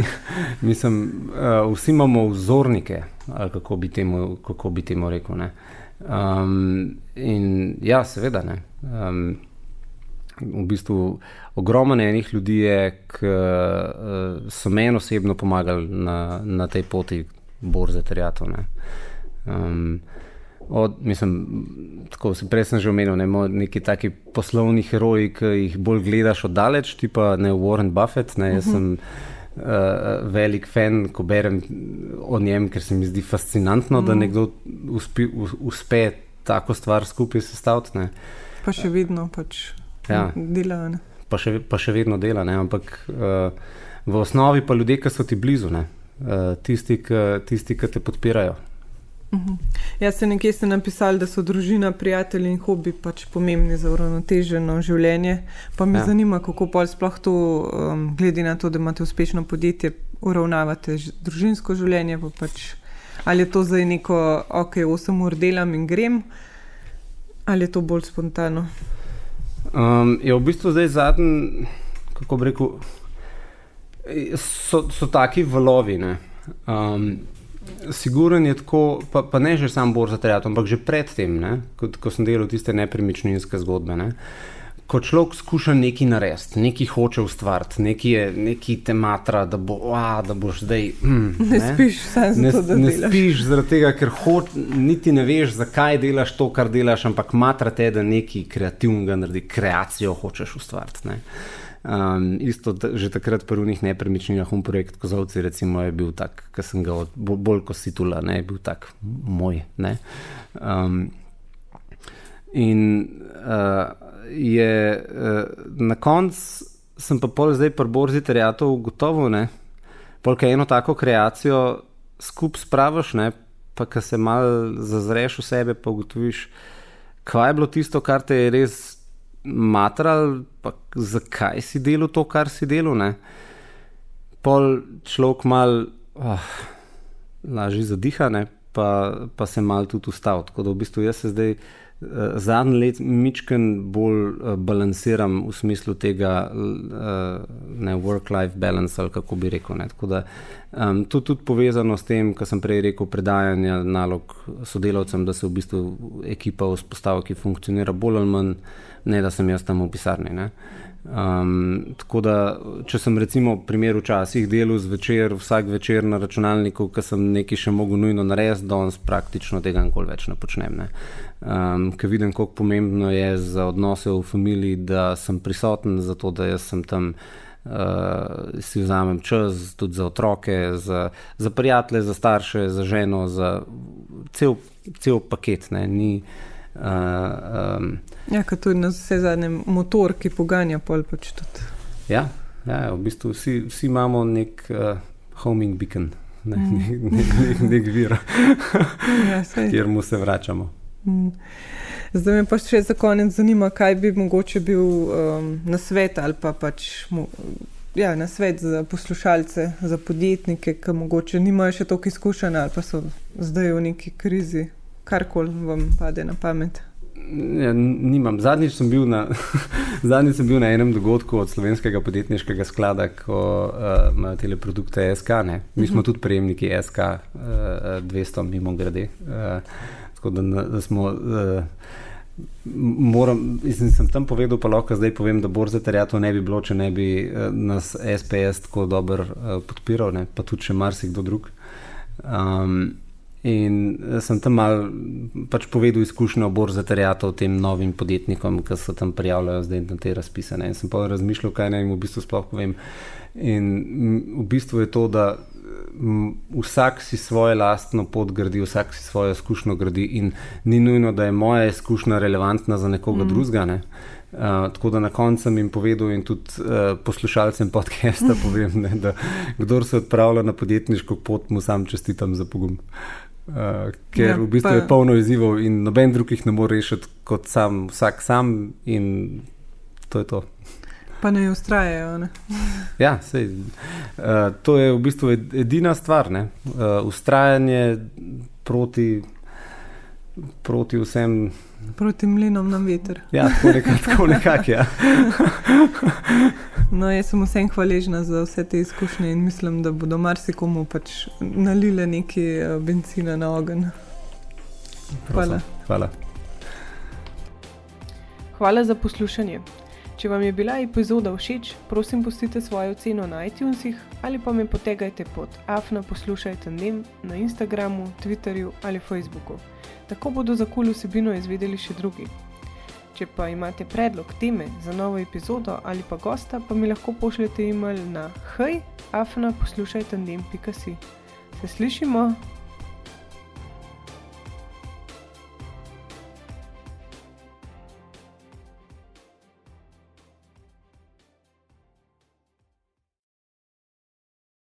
Mislim, uh, vsi imamo vzornike, ali kako bi temu, kako bi temu rekel. Um, in ja, seveda ne. Um, v bistvu ogromno enih ljudi je, ki uh, so meni osebno pomagali na, na tej poti borze terjatov. Um, od, mislim, tako se prej sem že omenil, ne, neki taki poslovni heroji, ki jih bolj gledaš oddaleč, tipa ne Warren Buffett. Ne, jaz sem uh, velik fan, ko berem o njem, ker se mi zdi fascinantno, uh -huh. da mhm. nekdo uspe, uspe tako stvar skupaj sestaviti. Pa še vedno pač ja. dela. Ne? Pa še, pa še vedno dela, ne? ampak uh, v osnovi pa ljudje, ki so ti blizu, uh, tisti, ki te podpirajo. Uh mhm. -huh. Jaz sem nekje ste napisali, da so družina, prijatelji in hobi pač pomembni za uravnoteženo življenje. Pa me ja. zanima, kako pa sploh to, um, glede na to, da imate uspešno podjetje, uravnavate družinsko življenje. Pa pač, ali je to zdaj neko, ok, 8 ur delam in grem, ali je to bolj spontano? Um, je v bistvu zdaj zadnji, kako bi rekel, so, so taki valovi. Um, Siguren je tako, pa, pa ne že sam borza terjatov, ampak že predtem, ko, ko sem delal tiste nepremičninske zgodbe. Ne? Ko človek skuša nekaj narediti, nekaj hoče ustvariti, nekaj, nekaj te matra, da, bo, a, da boš zdaj. Mm, ne, ne spiš, ne, ne spiš zaradi tega, ker hoč, niti ne veš, zakaj delaš to, kar delaš, ampak matra te, da nekaj kreativnega naredi, kreacijo hočeš ustvariti. Um, isto že takrat pri unih nepremičninah, um projekt Kozovci, recimo, je bil tak, ki sem ga od, bolj, kot si tula, ne, je bil tak moj. Um, in uh, je uh, na koncu, sem pa pol zdaj pri borzi terjatov gotovo, ne, polk eno tako kreacijo skup spravaš, ne, pa ka se mal zazreš v sebe, pa ugotoviš, kaj je bilo tisto, kar te je res matral, pa zakaj si delal to, kar si delal, ne. Pol človek mal oh, lažje zadiha, ne, pa, pa se mal tudi ustav. Tako da v bistvu jaz se zdaj zadnji let mičken bolj uh, balansiram v smislu tega uh, work-life balance ali kako bi rekel. Ne. Tako da um, to tudi povezano s tem, kar sem prej rekel, predajanje nalog sodelavcem, da se v bistvu ekipa vzpostavi, ki funkcionira bolj ali manj, ne da sem jaz tam v pisarni. Ne. Um, tako da, če sem recimo primer včasih delal zvečer, vsak večer na računalniku, ki sem nekaj še mogel nujno narediti, danes praktično tega nikoli več ne počnem. Ne. Um, ker vidim, kako pomembno je za odnose v familiji, da sem prisoten, zato da jaz sem tam. Uh, si vzamem čas tudi za otroke, za, za prijatelje, za starše, za ženo, za cel, cel paket. Ne, ni, uh, um, Ja, kot tudi na vse zadnje motor, ki poganja pol pač tudi. Ja, ja v bistvu vsi, vsi imamo nek uh, homing beacon, ne, mm. nek, nek, nek, nek vir, ja, kjer mu se vračamo. Mm. Zdaj me pa še za konec zanima, kaj bi mogoče bil um, na svet ali pa pač. Ja, na svet za poslušalce, za podjetnike, ki morda nimajo še toliko izkušenj ali pa so zdaj v neki krizi, karkoli vam pade na pamet. Ja, nimam. Zadnjič sem, na, zadnjič sem bil na enem dogodku od slovenskega podjetniškega sklada, ko uh, imajo te produkte SK. Ne? Mi smo uh mhm. -huh. tudi prejemniki SK uh, 200, mimo grede. Uh, tako da, da smo. Uh, Moram, sem tam povedal, pa lahko zdaj povem, da borza terjatov ne bi bilo, če ne bi nas SPS tako dobro uh, podpiral, ne? pa tudi še marsikdo drug. Um, In eh, sem tam mal pač povedal izkušnjo borza terjatov tem novim podjetnikom, ki se tam prijavljajo zdaj na te razpise. Ne. In sem pa razmišljal, kaj naj jim v bistvu sploh povem. In v bistvu je to, da vsak si svojo lastno pot gradi, vsak si svojo izkušnjo gradi in ni nujno, da je moja izkušnja relevantna za nekoga mm. drugega. Ne. Uh, tako da na koncu sem jim povedal, in tudi uh, poslušalcem podcasta povem, ne, da kdo se odpravlja na podjetniško pot, mu sam čestitam za pogum. Uh, Uh, ker ja, v bistvu pa... je polno izzivov in noben drug jih ne more rešiti kot sam, vsak sam, in to je to. Pa ne ustrajajo. ja, sej, uh, to je v bistvu edina stvar. Uh, ustrajanje proti, proti vsem. Proti mlinom na veter. Ja, tako nekako. Ja. no, jaz sem vsem hvaležna za vse te izkušnje in mislim, da bodo marsikomu pač nalile nekaj eh, benzina na ogen. Hvala. Hvala. Hvala za poslušanje. Če vam je bila epizoda všeč, prosim, pustite svojo oceno na iTunesih ali pa me potegajte pod afna poslušajte nem na Instagramu, Twitterju ali Facebooku. Tako bodo za kul vsebino izvedeli še drugi. Če pa imate predlog teme za novo epizodo ali pa gosta, pa mi lahko pošljete e-mail na hej, afna poslušajte nem.si. Se slišimo!